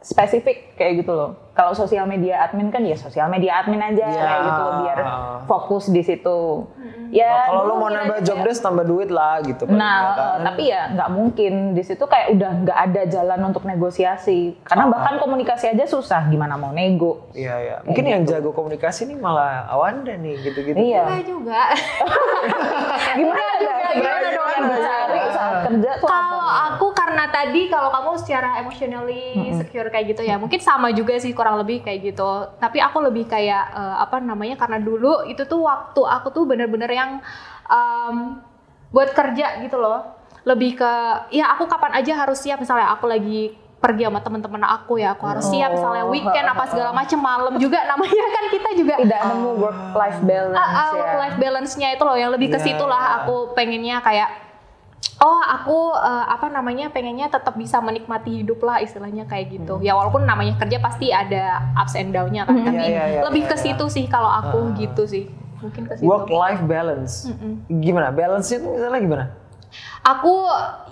S4: spesifik kayak gitu loh. Kalau sosial media admin kan ya sosial media admin aja
S3: Ya.
S4: kayak gitu biar fokus di situ. Ya
S3: Kalau lu
S4: dulu
S3: mau nambah job desk tambah duit lah gitu.
S4: Nah,
S3: nggak kan.
S4: tapi ya nggak mungkin di situ kayak udah nggak ada jalan untuk negosiasi. Karena bahkan komunikasi aja susah, gimana mau nego?
S3: Iya iya. Mungkin yang jago komunikasi nih malah Awanda nih gitu-gitu.
S4: Iya.
S5: Enggak juga.
S4: Gimana
S5: juga, gimana dong?
S4: yang dicari saat kerja tuh
S5: Kalau aku karena tadi kalau kamu secara emotionally secure kayak gitu ya, mungkin sama juga sih kurang lebih kayak gitu. Tapi aku lebih kayak eh, apa namanya karena dulu itu tuh waktu aku tuh bener-bener yang em, buat kerja gitu loh. Lebih ke ya aku kapan aja harus siap misalnya aku lagi pergi sama teman-teman aku ya aku harus siap misalnya weekend apa segala macem malam juga namanya kan kita juga
S4: Tidak nemu work life balance
S5: Ah, ah,
S4: ya.
S5: work life balance-nya itu loh yang lebih ke
S3: Iya,
S5: situ lah
S3: iya.
S5: aku pengennya kayak oh aku eh, apa namanya pengennya tetap bisa menikmati hidup lah istilahnya kayak gitu. Ya walaupun namanya kerja pasti ada ups and down-nya kan tapi
S3: Iya, iya, iya,
S5: lebih ke
S3: iya,
S5: situ sih kalau aku gitu sih. Mungkin ke situ.
S3: Work life balance. Gimana? Balance itu misalnya gimana?
S5: Aku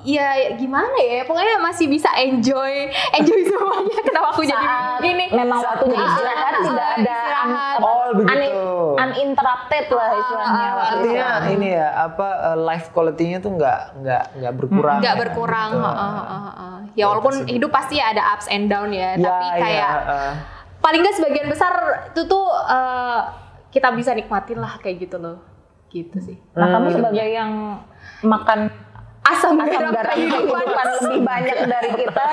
S5: ya gimana ya pokoknya masih bisa enjoy enjoy semuanya kenapa aku jadi
S4: Saat
S5: gini
S4: memang waktunya
S5: Ah,
S4: istirahat
S5: ah,
S4: tidak ada
S5: istirahat.
S4: un-
S3: Oh, begitu.
S4: un- uninterrupted lah istilahnya.
S5: Ah, ah,
S4: waktu
S3: Artinya
S4: istirahat.
S3: ini ya apa uh, life quality-nya tuh nggak nggak nggak berkurang.
S5: nggak
S3: ya,
S5: berkurang
S3: gitu.
S5: heeh, heeh, heeh. ya walaupun hidup pasti ada ups and down ya,
S3: Ya,
S5: tapi
S3: ya,
S5: kayak
S3: uh,
S5: paling nggak sebagian besar itu tuh eh, kita bisa nikmatin lah kayak gitu loh gitu sih
S4: Nah,
S3: Hmm.
S4: kamu sebagai yang makan
S5: asam,
S4: asam
S5: garam
S4: garam
S5: kehidupan
S4: lebih banyak dari kita.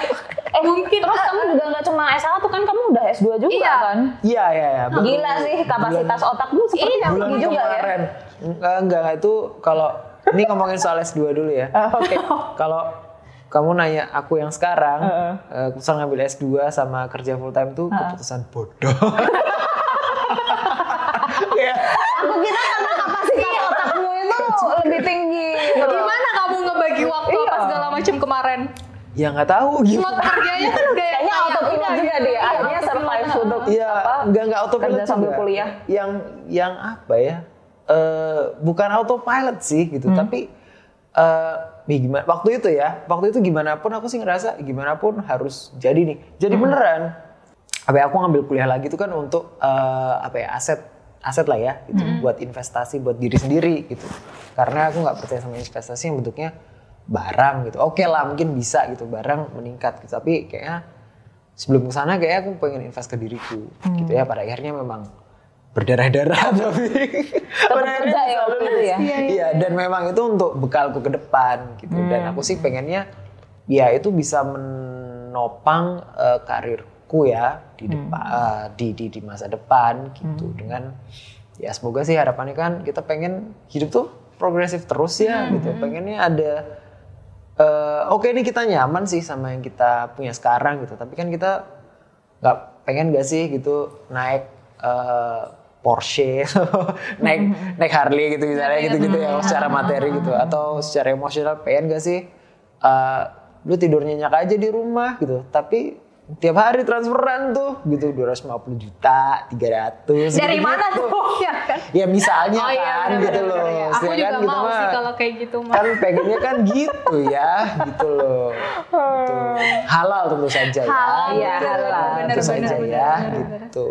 S4: Eh
S5: Mungkin.
S4: Terus kamu juga nggak cuma S1 kan kamu udah S2 juga
S5: Iya.
S4: kan?
S3: Iya iya iya. betul.
S4: Gila sih kapasitas otakmu seperti
S5: Iya,
S4: yang
S3: Bulan
S4: tinggi juga ya.
S3: kemarin. Enggak, enggak, enggak, itu kalau ini ngomongin soal S2 dulu ya.
S4: Ah, Oke.
S3: Kalau kamu nanya aku yang sekarang,
S4: Heeh.
S3: eh, keputusan ngambil S2 sama kerja full time tuh keputusan bodoh. Kayak,
S4: Aku kira karena kapasitas otakmu itu lebih tinggi. gitu loh.
S5: gimana kamu ngebagi waktu apa
S4: Iya.
S5: segala macam kemarin
S3: ya nggak tahu gitu.
S5: slot kerjanya kan udah
S4: Kayaknya
S5: kayak
S4: autopilot
S5: udah
S4: juga
S5: gitu.
S4: dia.
S5: Iya,
S4: Akhirnya
S5: autopilot.
S4: survive untuk
S3: Iya,
S4: apa?
S3: enggak enggak autopilot
S4: kerja sambil
S3: juga.
S4: kuliah.
S3: Yang yang apa ya? eh bukan autopilot sih gitu,
S4: Hmm.
S3: tapi eh nih gimana waktu itu ya waktu itu gimana pun aku sih ngerasa gimana pun harus jadi nih jadi beneran apa ya, aku ngambil kuliah lagi itu kan untuk eh, apa ya aset aset lah ya gitu buat investasi buat diri sendiri gitu karena aku nggak percaya sama investasi yang bentuknya barang gitu. Oke lah mungkin bisa gitu barang meningkat gitu. Tapi kayaknya sebelum ke sana kayak aku pengen invest ke diriku gitu ya. Pada akhirnya memang berdarah-darah tapi pada akhirnya
S4: ya
S3: bisa
S4: waktu itu
S3: lulus.
S4: ya?
S3: Iya dan memang itu untuk bekalku ke depan gitu. Dan aku sih pengennya ya itu bisa menopang eh, karirku ya di depan eh, di, di di masa depan gitu. Dengan ya semoga sih harapannya kan kita pengen hidup tuh progresif terus ya gitu. Pengennya ada eh, oke ini kita nyaman sih sama yang kita punya sekarang gitu. Tapi kan kita nggak pengen gak sih gitu naik eh, Porsche naik naik Harley gitu misalnya gitu gitu ya secara materi gitu. Atau secara emosional pengen gak sih eh, lu tidur nyenyak aja di rumah gitu. Tapi tiap hari transferan tuh gitu 250 juta 300
S5: Dari
S3: gitu-gitu.
S5: mana tuh? Ya kan?
S3: ya misalnya
S5: Oh iya,
S3: kan
S5: bener,
S3: gitu
S5: bener,
S3: loh
S5: bener, ya. Aku
S3: Ya
S5: juga
S3: kan, gitu
S5: mau sih kalau kayak gitu mah.
S3: kan pengennya kan gitu ya gitu loh gitu. halal tentu saja ya
S5: Halal,
S4: iya,
S3: Gitu.
S4: halal.
S3: tentu
S5: Bener,
S3: saja
S5: bener,
S3: ya
S5: bener, bener.
S3: gitu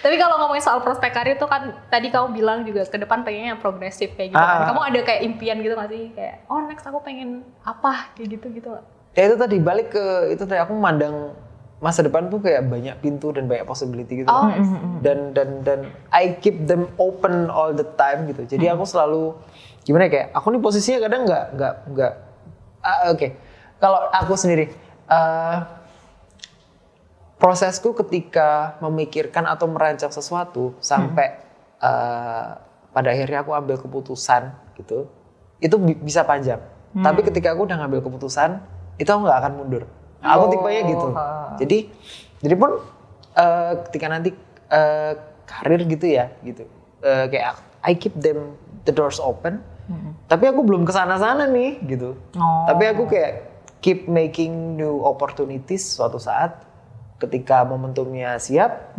S5: Tapi kalau ngomongin soal prospek karir tuh kan tadi kamu bilang juga ke depan pengennya yang progresif kayak gitu kan.
S3: Ah.
S5: Kamu ada kayak impian gitu gak sih? Kayak oh next aku pengen apa kayak gitu gitu.
S3: ya itu tadi balik ke itu tadi aku memandang masa depan tuh kayak banyak pintu dan banyak possibility gitu
S5: Oh,
S3: dan dan dan I keep them open all the time gitu. Jadi aku selalu gimana ya, kayak aku nih posisinya kadang nggak nggak nggak ah, oke. Kalau aku sendiri eh, prosesku ketika memikirkan atau merancang sesuatu sampai eh, pada akhirnya aku ambil keputusan gitu itu bi- bisa panjang. Tapi ketika aku udah ngambil keputusan itu aku nggak akan mundur aku tipenya gitu. Jadi jadi pun eh, ketika nanti eh, karir gitu ya gitu. Eh, kayak I keep them the doors open. Tapi aku belum ke sana sana nih gitu.
S4: Oh.
S3: tapi aku kayak keep making new opportunities suatu saat ketika momentumnya siap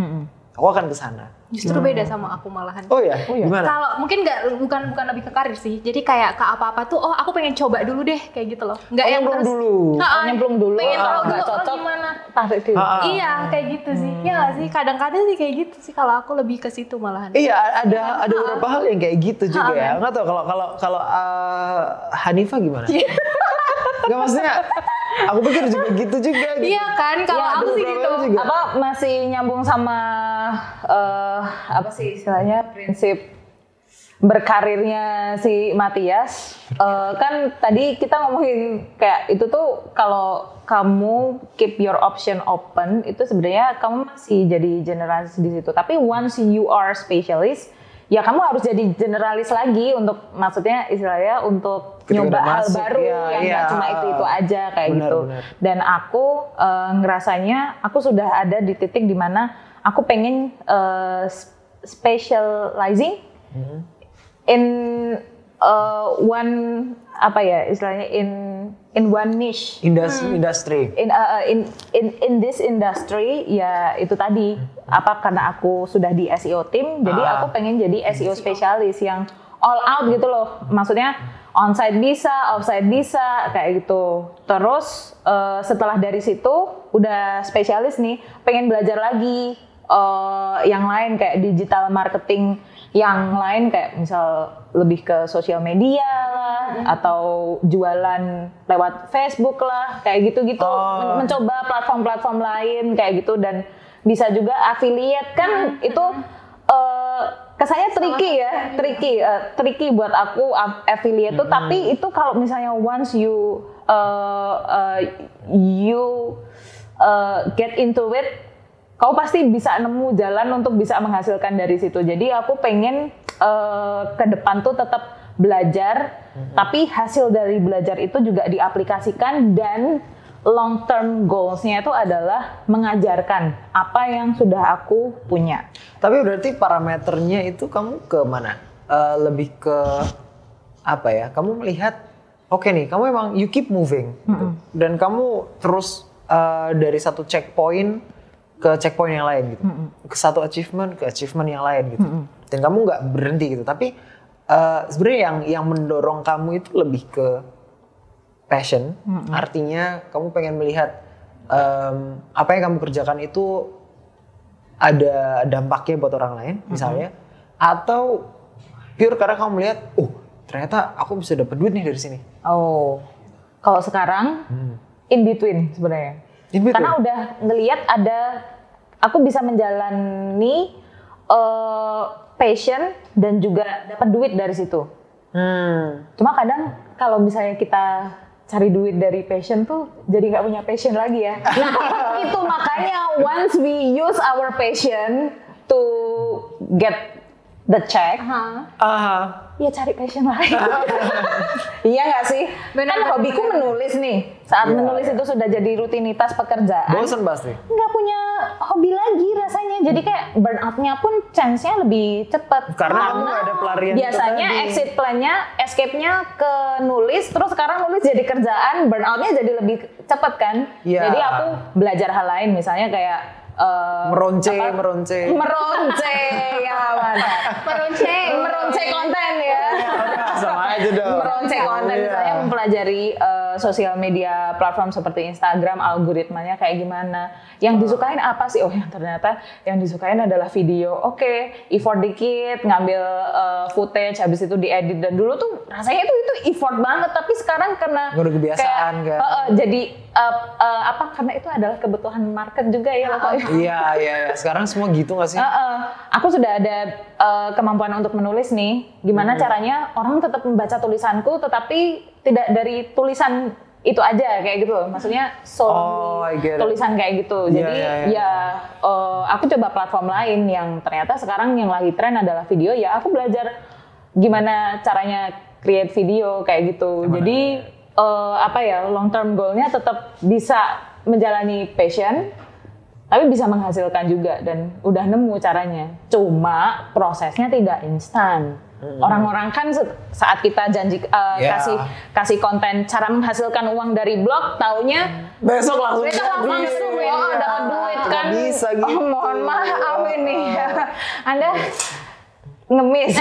S3: aku akan ke sana
S5: justru beda sama aku malahan.
S3: oh ya gimana
S5: Kalau mungkin nggak bukan bukan lebih ke karir sih. Jadi kayak ke apa-apa tuh oh aku pengen coba dulu deh kayak gitu loh. Nggak
S3: Oh,
S5: yang
S3: nyemplung
S5: terus
S3: dulu.
S5: Ha-ha,
S4: nyemplung dulu,
S5: Pengen
S4: kalau
S5: tahu dulu oh, gimana.
S4: tarik dulu.
S5: Iya kayak gitu sih. Iya nggak sih? Kadang-kadang sih kayak gitu sih kalau aku lebih ke situ malahan.
S3: Iya ada ada beberapa hal yang kayak gitu juga ya. Nggak tahu kalau kalau kalau uh, Hanifa gimana? Nggak maksudnya aku pikir juga gitu juga. Gitu.
S5: Iya kan kalau
S4: Iya,
S5: aku sih gitu.
S3: juga.
S4: apa masih nyambung sama eh, apa sih istilahnya prinsip berkarirnya si Matias Eh, kan tadi kita ngomongin kayak itu tuh kalau kamu keep your option open itu sebenarnya kamu masih jadi generalis di situ tapi once you are specialist ya kamu harus jadi generalis lagi untuk maksudnya istilahnya untuk
S3: Ketika
S4: nyoba hal
S3: masuk,
S4: baru
S3: iya,
S4: yang nggak
S3: iya.
S4: cuma itu itu aja kayak
S3: Benar,
S4: gitu
S3: benar.
S4: dan aku eh, ngerasanya aku sudah ada di titik di mana aku pengen sp- specializing in uh, one apa ya istilahnya in in one niche.
S3: Industri, industri.
S4: in uh, uh, in in in this industry ya itu tadi. Apa karena aku sudah di SEO team jadi
S3: Ah.
S4: aku pengen jadi SEO spesialis yang all out gitu loh. Maksudnya onsite bisa offsite bisa kayak gitu. Terus uh, setelah dari situ udah spesialis nih pengen belajar lagi uh, yang lain kayak digital marketing yang lain kayak misal lebih ke sosial media lah atau jualan lewat Facebook lah kayak gitu-gitu.
S3: Oh.
S4: Men- mencoba platform-platform lain kayak gitu. Dan bisa juga affiliate. Kan itu eh, kesannya tricky ya tricky eh, tricky buat aku af- affiliate tuh. Tapi itu kalau misalnya once you eh, eh, you eh, get into it kau pasti bisa nemu jalan untuk bisa menghasilkan dari situ. Jadi aku pengen eh, ke depan tuh tetap belajar, tapi hasil dari belajar itu juga diaplikasikan dan long term goalsnya itu adalah mengajarkan apa yang sudah aku punya.
S3: Tapi berarti parameternya itu kamu ke mana? Eh, lebih ke apa ya? Kamu melihat, oke nih, kamu emang you keep moving, gitu. dan kamu terus eh, dari satu checkpoint ke checkpoint yang lain gitu, ke satu achievement ke achievement yang lain gitu, dan kamu nggak berhenti gitu. Tapi eh, sebenarnya yang yang mendorong kamu itu lebih ke passion, artinya kamu pengen melihat em, apa yang kamu kerjakan itu ada dampaknya buat orang lain, misalnya, atau pure karena kamu melihat, oh ternyata aku bisa dapat duit nih dari sini.
S4: Oh, kalau sekarang in between sebenarnya.
S3: In between?
S4: Karena udah ngelihat ada aku bisa menjalani eh, passion dan juga dapat duit dari situ.
S3: Hmm.
S4: Cuma kadang kalau misalnya kita cari duit dari passion tuh jadi nggak punya passion lagi ya. Nah itu makanya once we use our passion to get the check,
S3: Ah,
S4: ya cari passion lain. iya nggak sih?
S5: Benar,
S4: kan
S5: benar,
S4: hobiku
S5: benar.
S4: menulis nih. Saat
S3: Iya,
S4: menulis
S3: iya.
S4: itu sudah jadi rutinitas pekerjaan.
S3: bosen pasti.
S4: nggak punya hobi lagi rasanya. Jadi kayak burnout-nya pun chance-nya lebih cepat.
S3: Karena kamu nggak ada pelarian
S4: Biasanya exit plan-nya, escape-nya ke nulis, terus sekarang nulis jadi kerjaan, burnout-nya jadi lebih cepat kan.
S3: Iya.
S4: Jadi aku belajar hal lain, misalnya kayak eh,
S3: Meronce,
S4: apa?
S3: meronce.
S4: meronce, ya mantap.
S5: Meronce.
S4: meronce konten ya
S3: Sama aja dong.
S4: meronce konten
S3: Iya.
S4: misalnya mempelajari sosial media platform seperti Instagram algoritmanya kayak gimana yang disukain apa sih oh ya ternyata yang disukain adalah video oke effort dikit ngambil eh, footage habis itu diedit dan dulu tuh rasanya itu itu effort banget tapi sekarang karena
S3: Udah kebiasaan,
S4: kayak,
S3: kan?
S4: eh, eh, jadi eh, eh, apa karena itu adalah kebutuhan market juga ya Ibu.
S3: Iya, iya. Sekarang semua gitu gak sih?
S4: Heeh. aku sudah ada uh, kemampuan untuk menulis nih. Gimana caranya orang tetap membaca tulisanku, tetapi tidak dari tulisan itu aja kayak gitu. loh. Maksudnya solely
S3: Oh,
S4: tulisan kayak gitu.
S3: Iya,
S4: Jadi
S3: iya, iya.
S4: ya uh, aku coba platform lain yang ternyata sekarang yang lagi tren adalah video. Ya aku belajar gimana caranya create video kayak gitu. Jadi uh, apa ya long term goalnya tetap bisa menjalani passion tapi bisa menghasilkan juga dan udah nemu caranya. Cuma prosesnya tidak instan. Orang-orang kan saat kita janji uh,
S3: Ya.
S4: kasih kasih konten cara menghasilkan uang dari blog, taunya
S3: Besok langsung
S4: mereka
S3: jadi.
S4: langsung oh, dapat duit
S3: Nggak
S4: kan.
S3: bisa gitu.
S4: Oh, mohon maaf ini. Anda ngemis.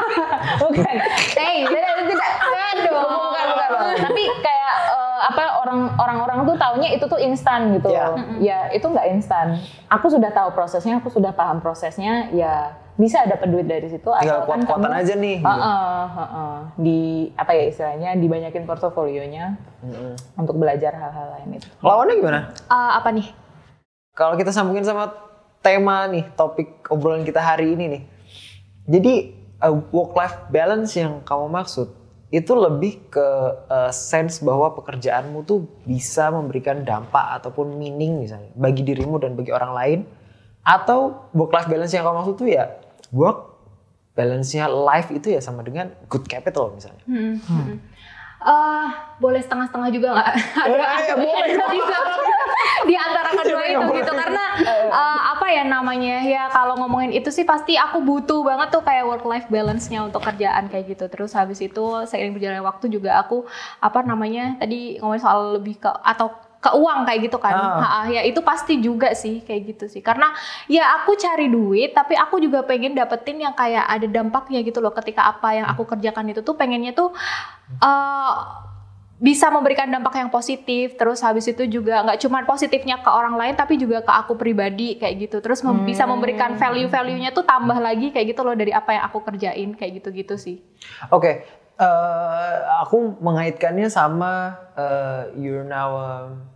S4: bukan.
S5: Hey,
S4: tidak, tidak.
S5: Aduh.
S4: Bukan, bukan. Tapi kayak eh, apa orang orang-orang tuh taunya itu tuh instan gitu.
S3: Ya.
S4: Ya, itu nggak instan. Aku sudah tahu prosesnya, aku sudah paham prosesnya, ya bisa dapat duit dari situ
S3: Tinggal
S4: asalkan
S3: kuat-kuatan
S4: kamu-
S3: aja nih.
S4: Heeh, heeh. di apa ya istilahnya dibanyakin portofolionya untuk belajar hal-hal lain itu.
S3: Lawannya gimana?
S5: Eh, apa nih?
S3: Kalau kita sambungin sama tema nih, topik obrolan kita hari ini nih. Jadi work life balance yang kamu maksud itu lebih ke uh, sense bahwa pekerjaanmu tuh bisa memberikan dampak ataupun meaning misalnya bagi dirimu dan bagi orang lain atau work life balance yang kamu maksud tuh ya work balance-nya life itu ya sama dengan good capital misalnya.
S5: Eh, boleh setengah-setengah juga nggak?
S3: ya, boleh.
S5: Bisa. di antara kedua itu gitu karena eh, apa ya namanya ya kalau ngomongin itu sih pasti aku butuh banget tuh kayak work life balance-nya untuk kerjaan kayak gitu terus habis itu seiring berjalannya waktu juga aku apa namanya tadi ngomongin soal lebih ke atau ke uang kayak gitu kan.
S3: Ah.
S5: Ha, ya itu pasti juga sih kayak gitu sih. Karena ya aku cari duit tapi aku juga pengen dapetin yang kayak ada dampaknya gitu loh ketika apa yang aku kerjakan itu tuh pengennya tuh eh, bisa memberikan dampak yang positif. Terus habis itu juga nggak cuma positifnya ke orang lain tapi juga ke aku pribadi kayak gitu. Terus mem- bisa memberikan value value-nya tuh tambah lagi kayak gitu loh dari apa yang aku kerjain kayak gitu-gitu sih.
S3: Oke, eh, aku mengaitkannya sama eh, you're now um,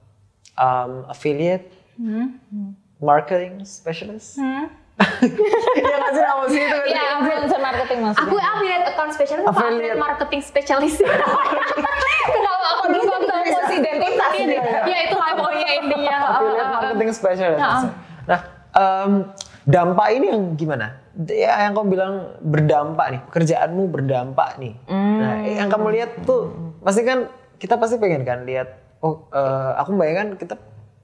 S3: um, affiliate marketing specialist. Iya nggak sih nama sih itu?
S4: Iya, influencer marketing maksudnya.
S5: aku affiliate account specialist apa
S3: Affiliate.
S5: marketing specialist kenapa aku
S4: Aduh, kok tahu posisi identitas nih?
S5: ya itu lah pokoknya intinya
S3: affiliate marketing specialist. Nah, em, dampak ini yang gimana? Ya, yang kamu bilang berdampak nih, pekerjaanmu berdampak nih. Nah, yang kamu lihat tuh, pasti kan kita pasti pengen kan lihat. Oh, eh, aku membayangkan kita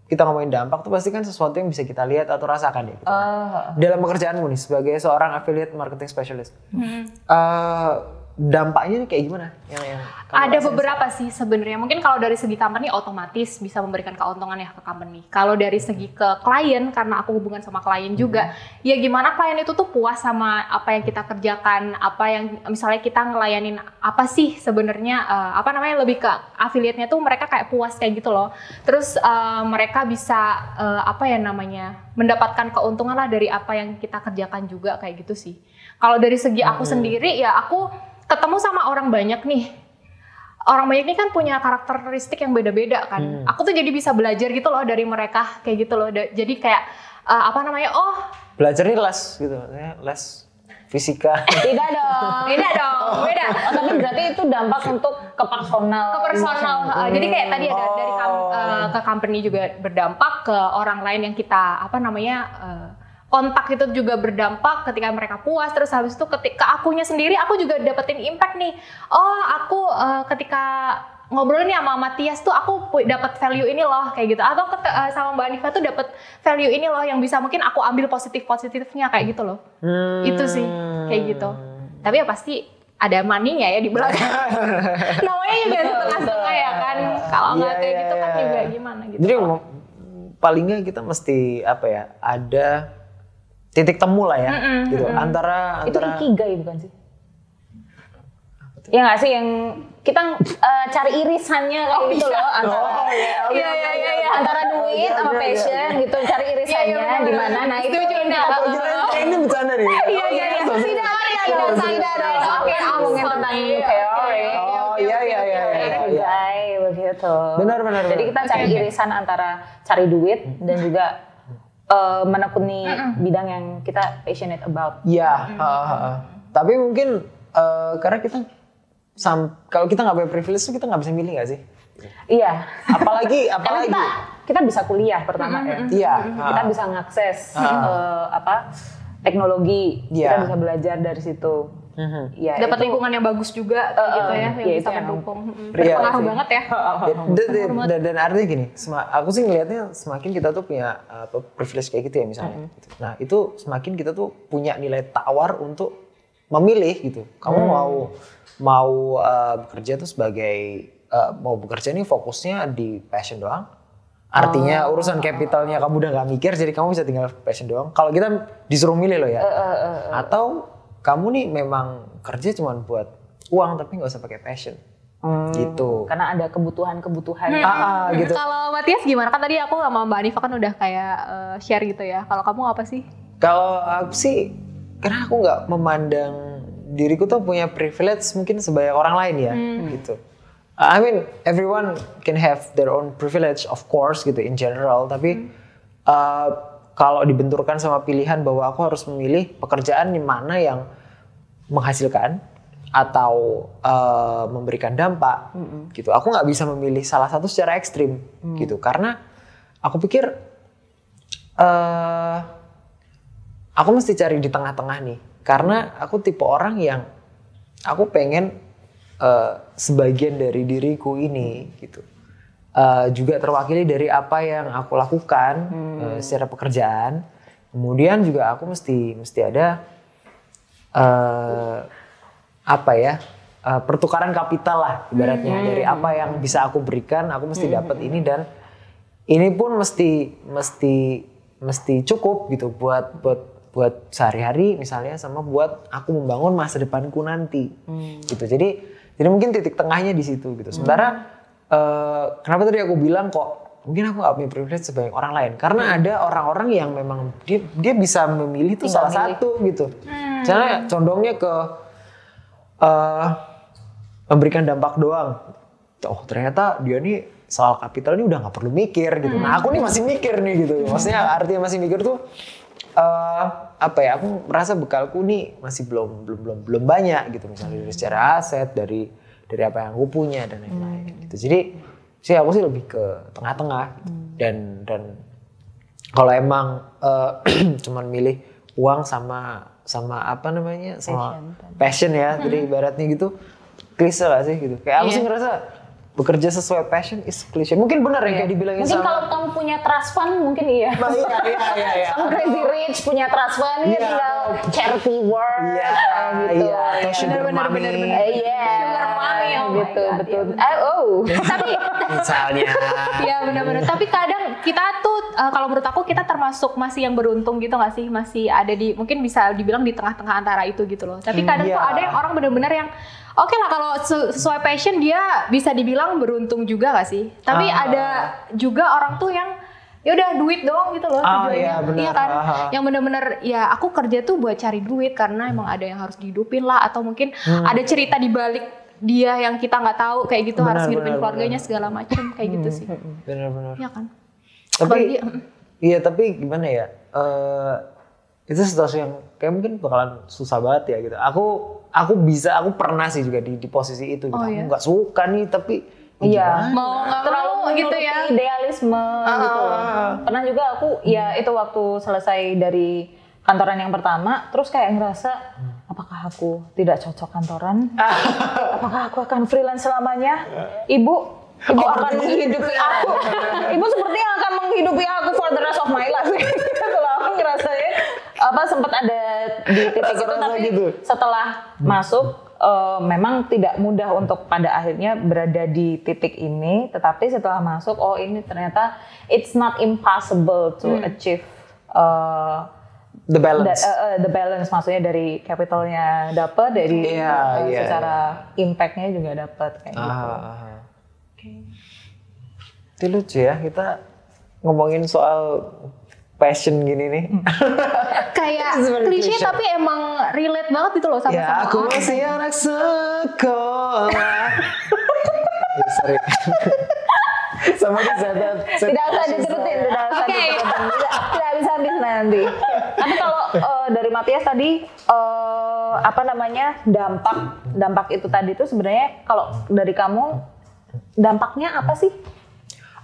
S3: kita ngomongin dampak tuh pasti kan sesuatu yang bisa kita lihat atau rasakan ya. gitu.
S4: Eh,
S3: Dalam pekerjaanmu nih sebagai seorang affiliate marketing specialist, eh, dampaknya kayak gimana? Yang yang
S5: Ada beberapa sih sebenarnya. Mungkin kalau dari segi company otomatis bisa memberikan keuntungan ya ke company. Kalau dari segi ke klien karena aku hubungan sama klien juga, ya gimana klien itu tuh puas sama apa yang kita kerjakan, apa yang misalnya kita ngelayanin apa sih sebenarnya eh, apa namanya lebih ke affiliate-nya tuh mereka kayak puas kayak gitu loh. Terus eh, mereka bisa eh, apa ya namanya? mendapatkan keuntungan lah dari apa yang kita kerjakan juga kayak gitu sih. Kalau dari segi aku sendiri ya aku ketemu sama orang banyak nih orang banyak ini kan punya karakteristik yang beda-beda kan.
S3: Hmm.
S5: Aku tuh jadi bisa belajar gitu loh dari mereka kayak gitu loh. Jadi kayak eh, apa namanya? Oh,
S3: belajar nih les gitu, les fisika.
S4: Tidak dong.
S5: beda dong, beda.
S4: Oh, tapi berarti itu dampak untuk ke personal.
S5: Ke personal. eh, jadi kayak tadi ada dari
S3: Oh.
S5: eh, ke company juga berdampak ke orang lain yang kita apa namanya? eh, kontak itu juga berdampak ketika mereka puas. Terus habis itu ketika akunya sendiri aku juga dapetin impact nih. Oh aku eh, ketika ngobrol nih sama Matias tuh aku dapat value ini loh kayak gitu. Atau ket- eh, sama Mbak Anifa tuh dapat value ini loh yang bisa mungkin aku ambil positif positifnya kayak gitu loh.
S3: Hmm.
S5: itu sih kayak gitu. Tapi ya pasti ada maninya ya di belakang. Namanya juga setengah-setengah ya kan. Kalau nggak
S3: Iya,
S5: kayak
S3: iya,
S5: gitu kan
S3: iya.
S5: juga gimana gitu
S3: Jadi mau- paling nggak kita mesti apa ya? Ada titik temu lah ya, gitu. Antara
S4: Itu
S3: antara
S4: ikigai bukan sih? Ya nggak sih yang kita eh, cari irisannya kayak gitu loh antara
S3: Oh, iya, oke,
S5: Iya, iya, iya, iya.
S4: antara duit sama
S3: Oke, oke,
S4: passion gitu cari irisannya
S5: Iya, iya,
S4: di mana. Nah itu apa?
S5: aku
S3: Kira ini bercanda nih.
S5: iya iya iya
S4: Tidak, tidak, tidak dong. Oke, ngomongin tentang teori.
S3: Oh iya iya iya. iya, iya.
S4: Begitu.
S3: Benar, benar,
S4: Jadi kita cari irisan antara cari duit dan juga eh, menekuni bidang yang kita passionate about.
S3: Iya. ha, ha. Tapi mungkin eh, karena kita sam kalau kita nggak punya privilege tuh kita nggak bisa milih nggak sih?
S4: Iya.
S3: Apalagi apalagi.
S4: kita kita bisa kuliah pertama ya.
S3: Iya.
S4: Kita bisa ngakses eh, apa teknologi.
S3: Iya.
S4: Kita bisa belajar dari situ.
S3: Mhm.
S4: Iya.
S5: dapat
S4: itu-
S5: lingkungan yang bagus juga
S4: Eh,
S5: gitu ya yang
S4: iya,
S5: bisa mendukung Mm,
S3: Iya
S5: berpengaruh
S3: sih.
S5: banget ya
S3: Dan, dan, dan, dan artinya gini, sema- aku sih ngelihatnya semakin kita tuh punya apa, privilege kayak gitu ya misalnya. gitu. Nah itu semakin kita tuh punya nilai tawar untuk memilih gitu. Kamu mau mau uh, bekerja tuh sebagai uh, mau bekerja ini fokusnya di passion doang. Artinya urusan capitalnya kamu udah gak mikir, jadi kamu bisa tinggal passion doang. Kalau kita disuruh milih loh ya, atau kamu nih memang kerja cuma buat uang tapi nggak usah pakai passion, gitu.
S4: karena ada kebutuhan-kebutuhan.
S3: Ah, ah, gitu.
S5: kalau Matias gimana kan tadi aku sama Mbak Anifa kan udah kayak eh, share gitu ya kalau kamu apa sih
S3: Kalau aku sih, karena aku nggak memandang diriku tuh punya privilege mungkin sebanyak orang lain ya, gitu. I mean, everyone can have their own privilege, of course, gitu in general. Tapi uh, kalau dibenturkan sama pilihan bahwa aku harus memilih pekerjaan di mana yang menghasilkan atau uh, memberikan dampak, gitu. Aku nggak bisa memilih salah satu secara ekstrim, gitu. Karena aku pikir eh aku mesti cari di tengah-tengah nih. Karena aku tipe orang yang aku pengen eh, sebagian dari diriku ini gitu. Eh, juga terwakili dari apa yang aku lakukan eh, secara pekerjaan. Kemudian juga aku mesti mesti ada eh, apa ya eh, pertukaran kapital lah ibaratnya. Dari apa yang bisa aku berikan aku mesti dapat ini dan ini pun mesti mesti mesti cukup gitu buat buat buat sehari-hari misalnya sama buat aku membangun masa depanku nanti. Gitu. Jadi jadi mungkin titik tengahnya di situ gitu. Sementara eh, kenapa tadi aku bilang kok mungkin aku gak punya privilege sebanyak orang lain karena ada orang-orang yang memang dia dia bisa memilih tuh salah satu gitu misalnya condongnya ke eh memberikan dampak doang. Oh ternyata dia nih soal kapital ini udah nggak perlu mikir gitu. Nah aku nih masih mikir nih gitu. Maksudnya artinya masih mikir tuh eh apa ya? Aku merasa bekalku nih masih belum belum belum belum banyak gitu. Misalnya dari secara aset, dari dari apa yang aku punya dan lain-lain gitu. Jadi sih aku sih lebih ke tengah-tengah gitu. dan dan kalau emang eh, cuman milih uang sama sama apa namanya sama passion, ya jadi ibaratnya gitu klise lah sih gitu kayak aku sih ngerasa bekerja sesuai passion is cliche. Mungkin benar yang kayak dibilangin
S4: Mungkin
S3: sama.
S4: kalau kamu punya trust fund mungkin iya.
S3: Nah, iya, iya, iya, iya.
S4: Kamu crazy rich punya trust fund ya
S3: Iya.
S4: tinggal charity work
S3: Iya,
S4: kayak gitu.
S3: iya. Atau sugar
S5: Benar, benar,
S3: mommy.
S5: benar, benar.
S4: Eh, Iya.
S5: Sugar oh
S4: gitu,
S5: God,
S4: betul.
S5: iya,
S4: Eh, oh.
S5: Tapi
S3: Misalnya.
S5: Iya benar-benar. Tapi kadang kita tuh uh, kalau menurut aku kita termasuk masih yang beruntung gitu nggak sih? Masih ada di mungkin bisa dibilang di tengah-tengah antara itu gitu loh. Tapi kadang tuh
S3: iya.
S5: ada yang orang benar-benar yang oke lah kalau se- sesuai passion dia bisa dibilang beruntung juga gak sih? Tapi
S3: Ah.
S5: ada juga orang tuh yang ya udah duit doang gitu loh tujuannya.
S3: iya, benar.
S5: kan?
S3: Ah.
S5: Yang benar-benar ya aku kerja tuh buat cari duit karena emang ada yang harus dihidupin lah atau mungkin
S3: Hmm.
S5: ada cerita di balik dia yang kita nggak tahu kayak gitu harus
S3: Benar,
S5: ngidupin
S3: benar,
S5: keluarganya segala macam kayak gitu sih.
S3: Benar-benar.
S5: Iya kan?
S3: Tapi
S5: Apalagi,
S3: iya tapi gimana ya? Eh itu situasi yang kayak mungkin bakalan susah banget ya gitu. Aku aku bisa aku pernah sih juga di, di posisi itu gitu.
S5: Oh,
S3: aku
S5: iya.
S3: nggak suka nih tapi
S4: Iya.
S5: mau nggak
S4: terlalu
S5: mau gitu ya.
S4: idealisme gitu loh. Pernah juga aku ya itu waktu selesai dari kantoran yang pertama terus kayak ngerasa apakah aku tidak cocok kantoran? apakah aku akan freelance selamanya? Ibu Ibu akan menghidupi aku. Ibu sepertinya akan menghidupi aku for the rest of my life. loh. Aku ngerasanya apa sempat ada di titik itu tapi
S3: gitu.
S4: setelah masuk eh, memang tidak mudah untuk pada akhirnya berada di titik ini tetapi setelah masuk oh ini ternyata it's not impossible to achieve eh,
S3: the balance.
S4: da- eh, eh, the balance maksudnya dari capitalnya dapat dari
S3: Iya,
S4: eh,
S3: iya,
S4: secara impactnya juga dapat kayak gitu.
S3: Ah, ah. Itu lucu ya kita ngomongin soal passion gini nih.
S5: kayak
S3: It's very
S5: klise
S3: cliche.
S5: tapi emang relate banget gitu loh sama
S3: ya
S5: sama
S3: aku masih anak sekolah. Ya, sorry. Sama di saya-
S4: tidak usah diturutin, tidak usah
S5: Oke.
S4: diturutin, tidak, tidak bisa habis nanti. Tapi kalau eh, dari Matias tadi eh, apa namanya dampak dampak itu tadi itu sebenarnya kalau dari kamu dampaknya apa sih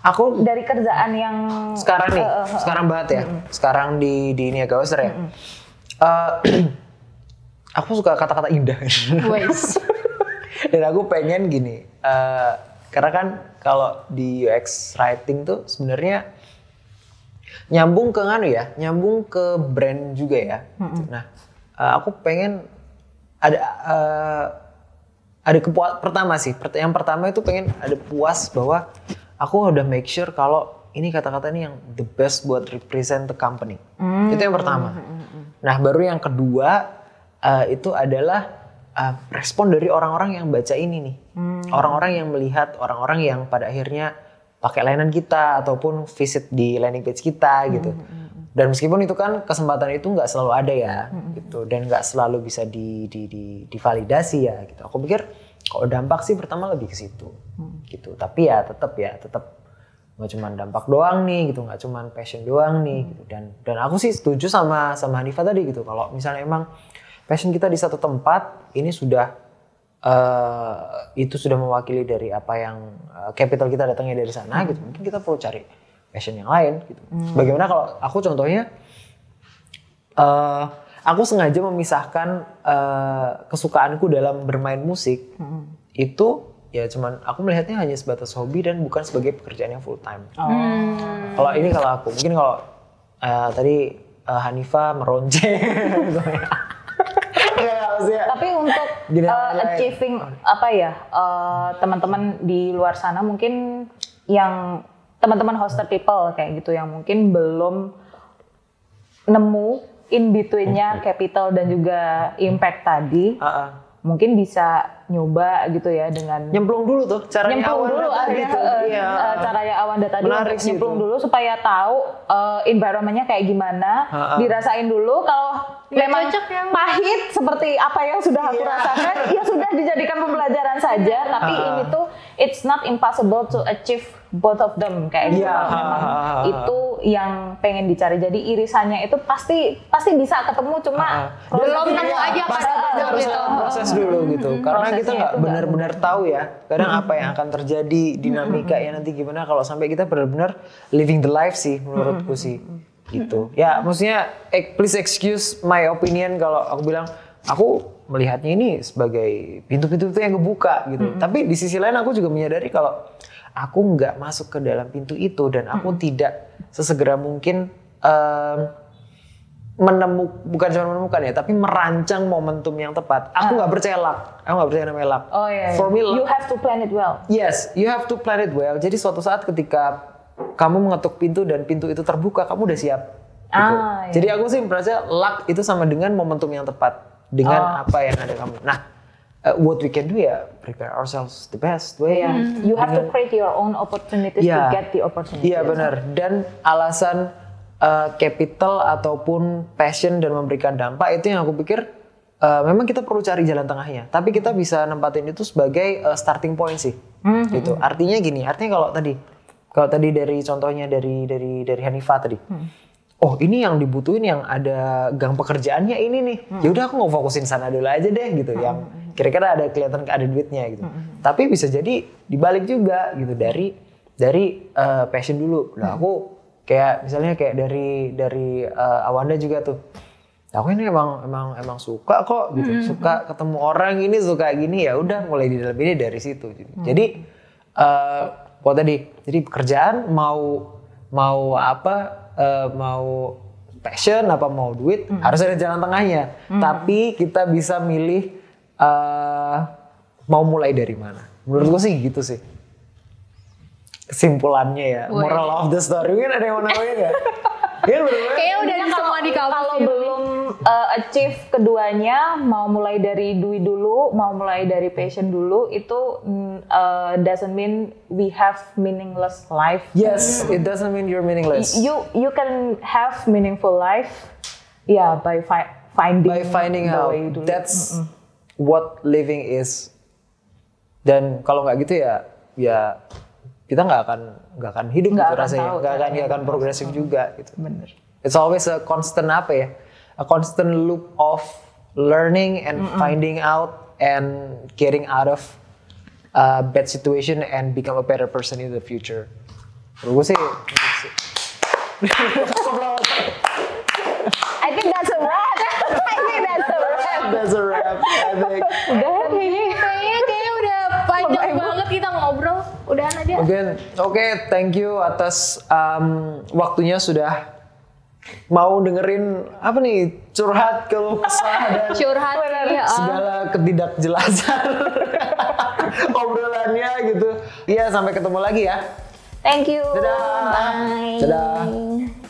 S3: Aku
S4: dari kerjaan yang
S3: sekarang nih,
S4: eh, eh.
S3: sekarang banget ya. Sekarang di di Niaga Oster ya. Eh, aku suka kata-kata indah. Dan aku pengen gini, eh, karena kan kalau di UX writing tuh sebenarnya nyambung ke nganu ya, nyambung ke brand juga ya. Nah, eh, aku pengen ada eh, ada kepuas pertama sih. Yang pertama itu pengen ada puas bahwa aku udah make sure kalau ini kata-kata ini yang the best buat represent the company. Itu yang pertama. Nah, baru yang kedua eh, itu adalah eh, respon dari orang-orang yang baca ini nih. Orang-orang yang melihat, orang-orang yang pada akhirnya pakai layanan kita ataupun visit di landing page kita gitu. Dan meskipun itu kan kesempatan itu nggak selalu ada ya, gitu. Dan nggak selalu bisa di, di, di, divalidasi ya, gitu. Aku pikir kalau dampak sih pertama lebih ke situ, gitu. Tapi ya tetap ya, tetap nggak cuma dampak doang nih, gitu. Nggak cuma passion doang nih, gitu. Dan dan aku sih setuju sama sama Hanifa tadi gitu. Kalau misalnya emang passion kita di satu tempat, ini sudah eh, itu sudah mewakili dari apa yang eh, capital kita datangnya dari sana gitu. Mungkin kita perlu cari passion yang lain gitu. Bagaimana kalau aku contohnya eh aku sengaja memisahkan eh, kesukaanku dalam bermain musik itu ya cuman aku melihatnya hanya sebatas hobi dan bukan sebagai pekerjaan yang full time. Kalau ini kalau aku mungkin kalau eh, tadi eh, Hanifa meronce Ya, maksudnya-
S4: Tapi untuk
S3: Gini,
S4: uh, achieving apa ya uh, teman-teman di luar sana mungkin yang teman-teman hoster people kayak gitu yang mungkin belum nemu in betweennya capital dan juga impact tadi
S3: Ah, ah.
S4: mungkin bisa nyoba gitu ya dengan
S3: nyemplung dulu tuh caranya
S4: nyemplung
S3: Awanda
S4: dulu
S3: tadi
S4: akhirnya
S3: tuh.
S4: eh,
S3: Iya.
S4: eh, caranya Awanda tadi
S3: Menarik
S4: untuk
S3: sih
S4: nyemplung
S3: itu.
S4: dulu supaya tahu eh, environmentnya kayak gimana
S3: Ha-ha.
S4: dirasain dulu kalau
S5: Nggak
S4: memang
S5: cocok yang-
S4: pahit seperti apa yang sudah aku
S3: Iya.
S4: rasakan ya sudah dijadikan pembelajaran saja tapi
S3: Ha-ha.
S4: ini tuh it's not impossible to achieve both of them kayak gitu kalau memang itu yang pengen dicari jadi irisannya itu pasti pasti bisa ketemu cuma.
S5: Belum nemu aja
S3: pasti harus proses dulu gitu karena kita nggak benar-benar tahu ya kadang apa yang akan terjadi dinamika ya nanti gimana. Kalau sampai kita benar-benar living the life sih menurutku sih. Gitu. Ya maksudnya please excuse my opinion kalau aku bilang aku melihatnya ini sebagai pintu-pintu itu yang kebuka gitu. Tapi di sisi lain aku juga menyadari kalau aku nggak masuk ke dalam pintu itu dan aku tidak sesegera mungkin em, menemu bukan cuma menemukan ya, tapi merancang momentum yang tepat. Aku nggak percaya luck. Aku nggak percaya namanya luck.
S4: Oh iya. iya.
S3: For me,
S4: you have to plan it well.
S3: Yes, you have to plan it well. Jadi suatu saat ketika kamu mengetuk pintu dan pintu itu terbuka, kamu udah siap. Gitu.
S4: Ah, iya.
S3: Jadi aku sih merasa luck itu sama dengan momentum yang tepat dengan
S4: Oh.
S3: apa yang ada kamu. Nah, uh, what we can do ya prepare ourselves the best way.
S4: Yeah. You have to create your own opportunities
S3: Iya.
S4: to get the opportunity.
S3: Iya benar. Dan alasan uh, capital ataupun passion dan memberikan dampak itu yang aku pikir uh, memang kita perlu cari jalan tengahnya. Tapi kita bisa nempatin itu sebagai uh, starting point sih. Gitu. Artinya gini. Artinya kalau tadi kalau tadi dari contohnya dari dari dari Hanifah tadi. Oh ini yang dibutuhin yang ada gang pekerjaannya ini nih. Ya udah aku mau fokusin sana dulu aja deh gitu. Yang kira-kira ada kelihatan ada duitnya gitu. Tapi bisa jadi dibalik juga gitu dari dari uh, passion dulu. Nah aku kayak misalnya kayak dari dari uh, Awanda juga tuh. Aku ini emang emang emang suka kok gitu. Suka ketemu orang ini suka gini ya udah mulai di dalam ini dari situ. Jadi, jadi uh, kalau tadi jadi pekerjaan mau mau apa uh, mau passion apa mau duit harus ada jalan tengahnya. Tapi kita bisa milih uh, mau mulai dari mana. Menurut gue sih gitu sih kesimpulannya ya moral of the story mungkin ada yang mau nambahin nggak? Iya bener-bener.
S5: Kayaknya udah di semua di kamu
S4: Kalau
S5: sih.
S4: belum uh, achieve keduanya, mau mulai dari duit dulu, mau mulai dari passion dulu, itu mm, uh, doesn't mean we have meaningless life.
S3: Yes, it doesn't mean you're meaningless.
S4: You you can have meaningful life, ya by fi- finding
S3: By finding
S4: the
S3: out,
S4: way dulu.
S3: that's what living is. Dan kalau nggak gitu ya, ya kita nggak akan nggak akan hidup
S4: Nggak
S3: gitu
S4: akan
S3: rasanya, nggak akan nggak akan progresif juga gitu.
S4: Bener.
S3: It's always a constant apa ya, a constant loop of learning and finding out and getting out of a bad situation and become a better person in the future. Menurut gue sih.
S4: I think that's a wrap. I think that's a wrap.
S3: That's a wrap. I think.
S4: Udah kayaknya.
S5: Kayaknya kayaknya udah panjang banget kita ngobrol. Udahan aja.
S3: Oke, oke, thank you atas um, waktunya sudah mau dengerin apa nih curhat keluh kesah dan
S5: Curhat sih, ya.
S3: segala ketidakjelasan obrolannya gitu. Iya, sampai ketemu lagi ya.
S4: Thank you.
S3: Dadah.
S4: Bye.
S3: Dadah.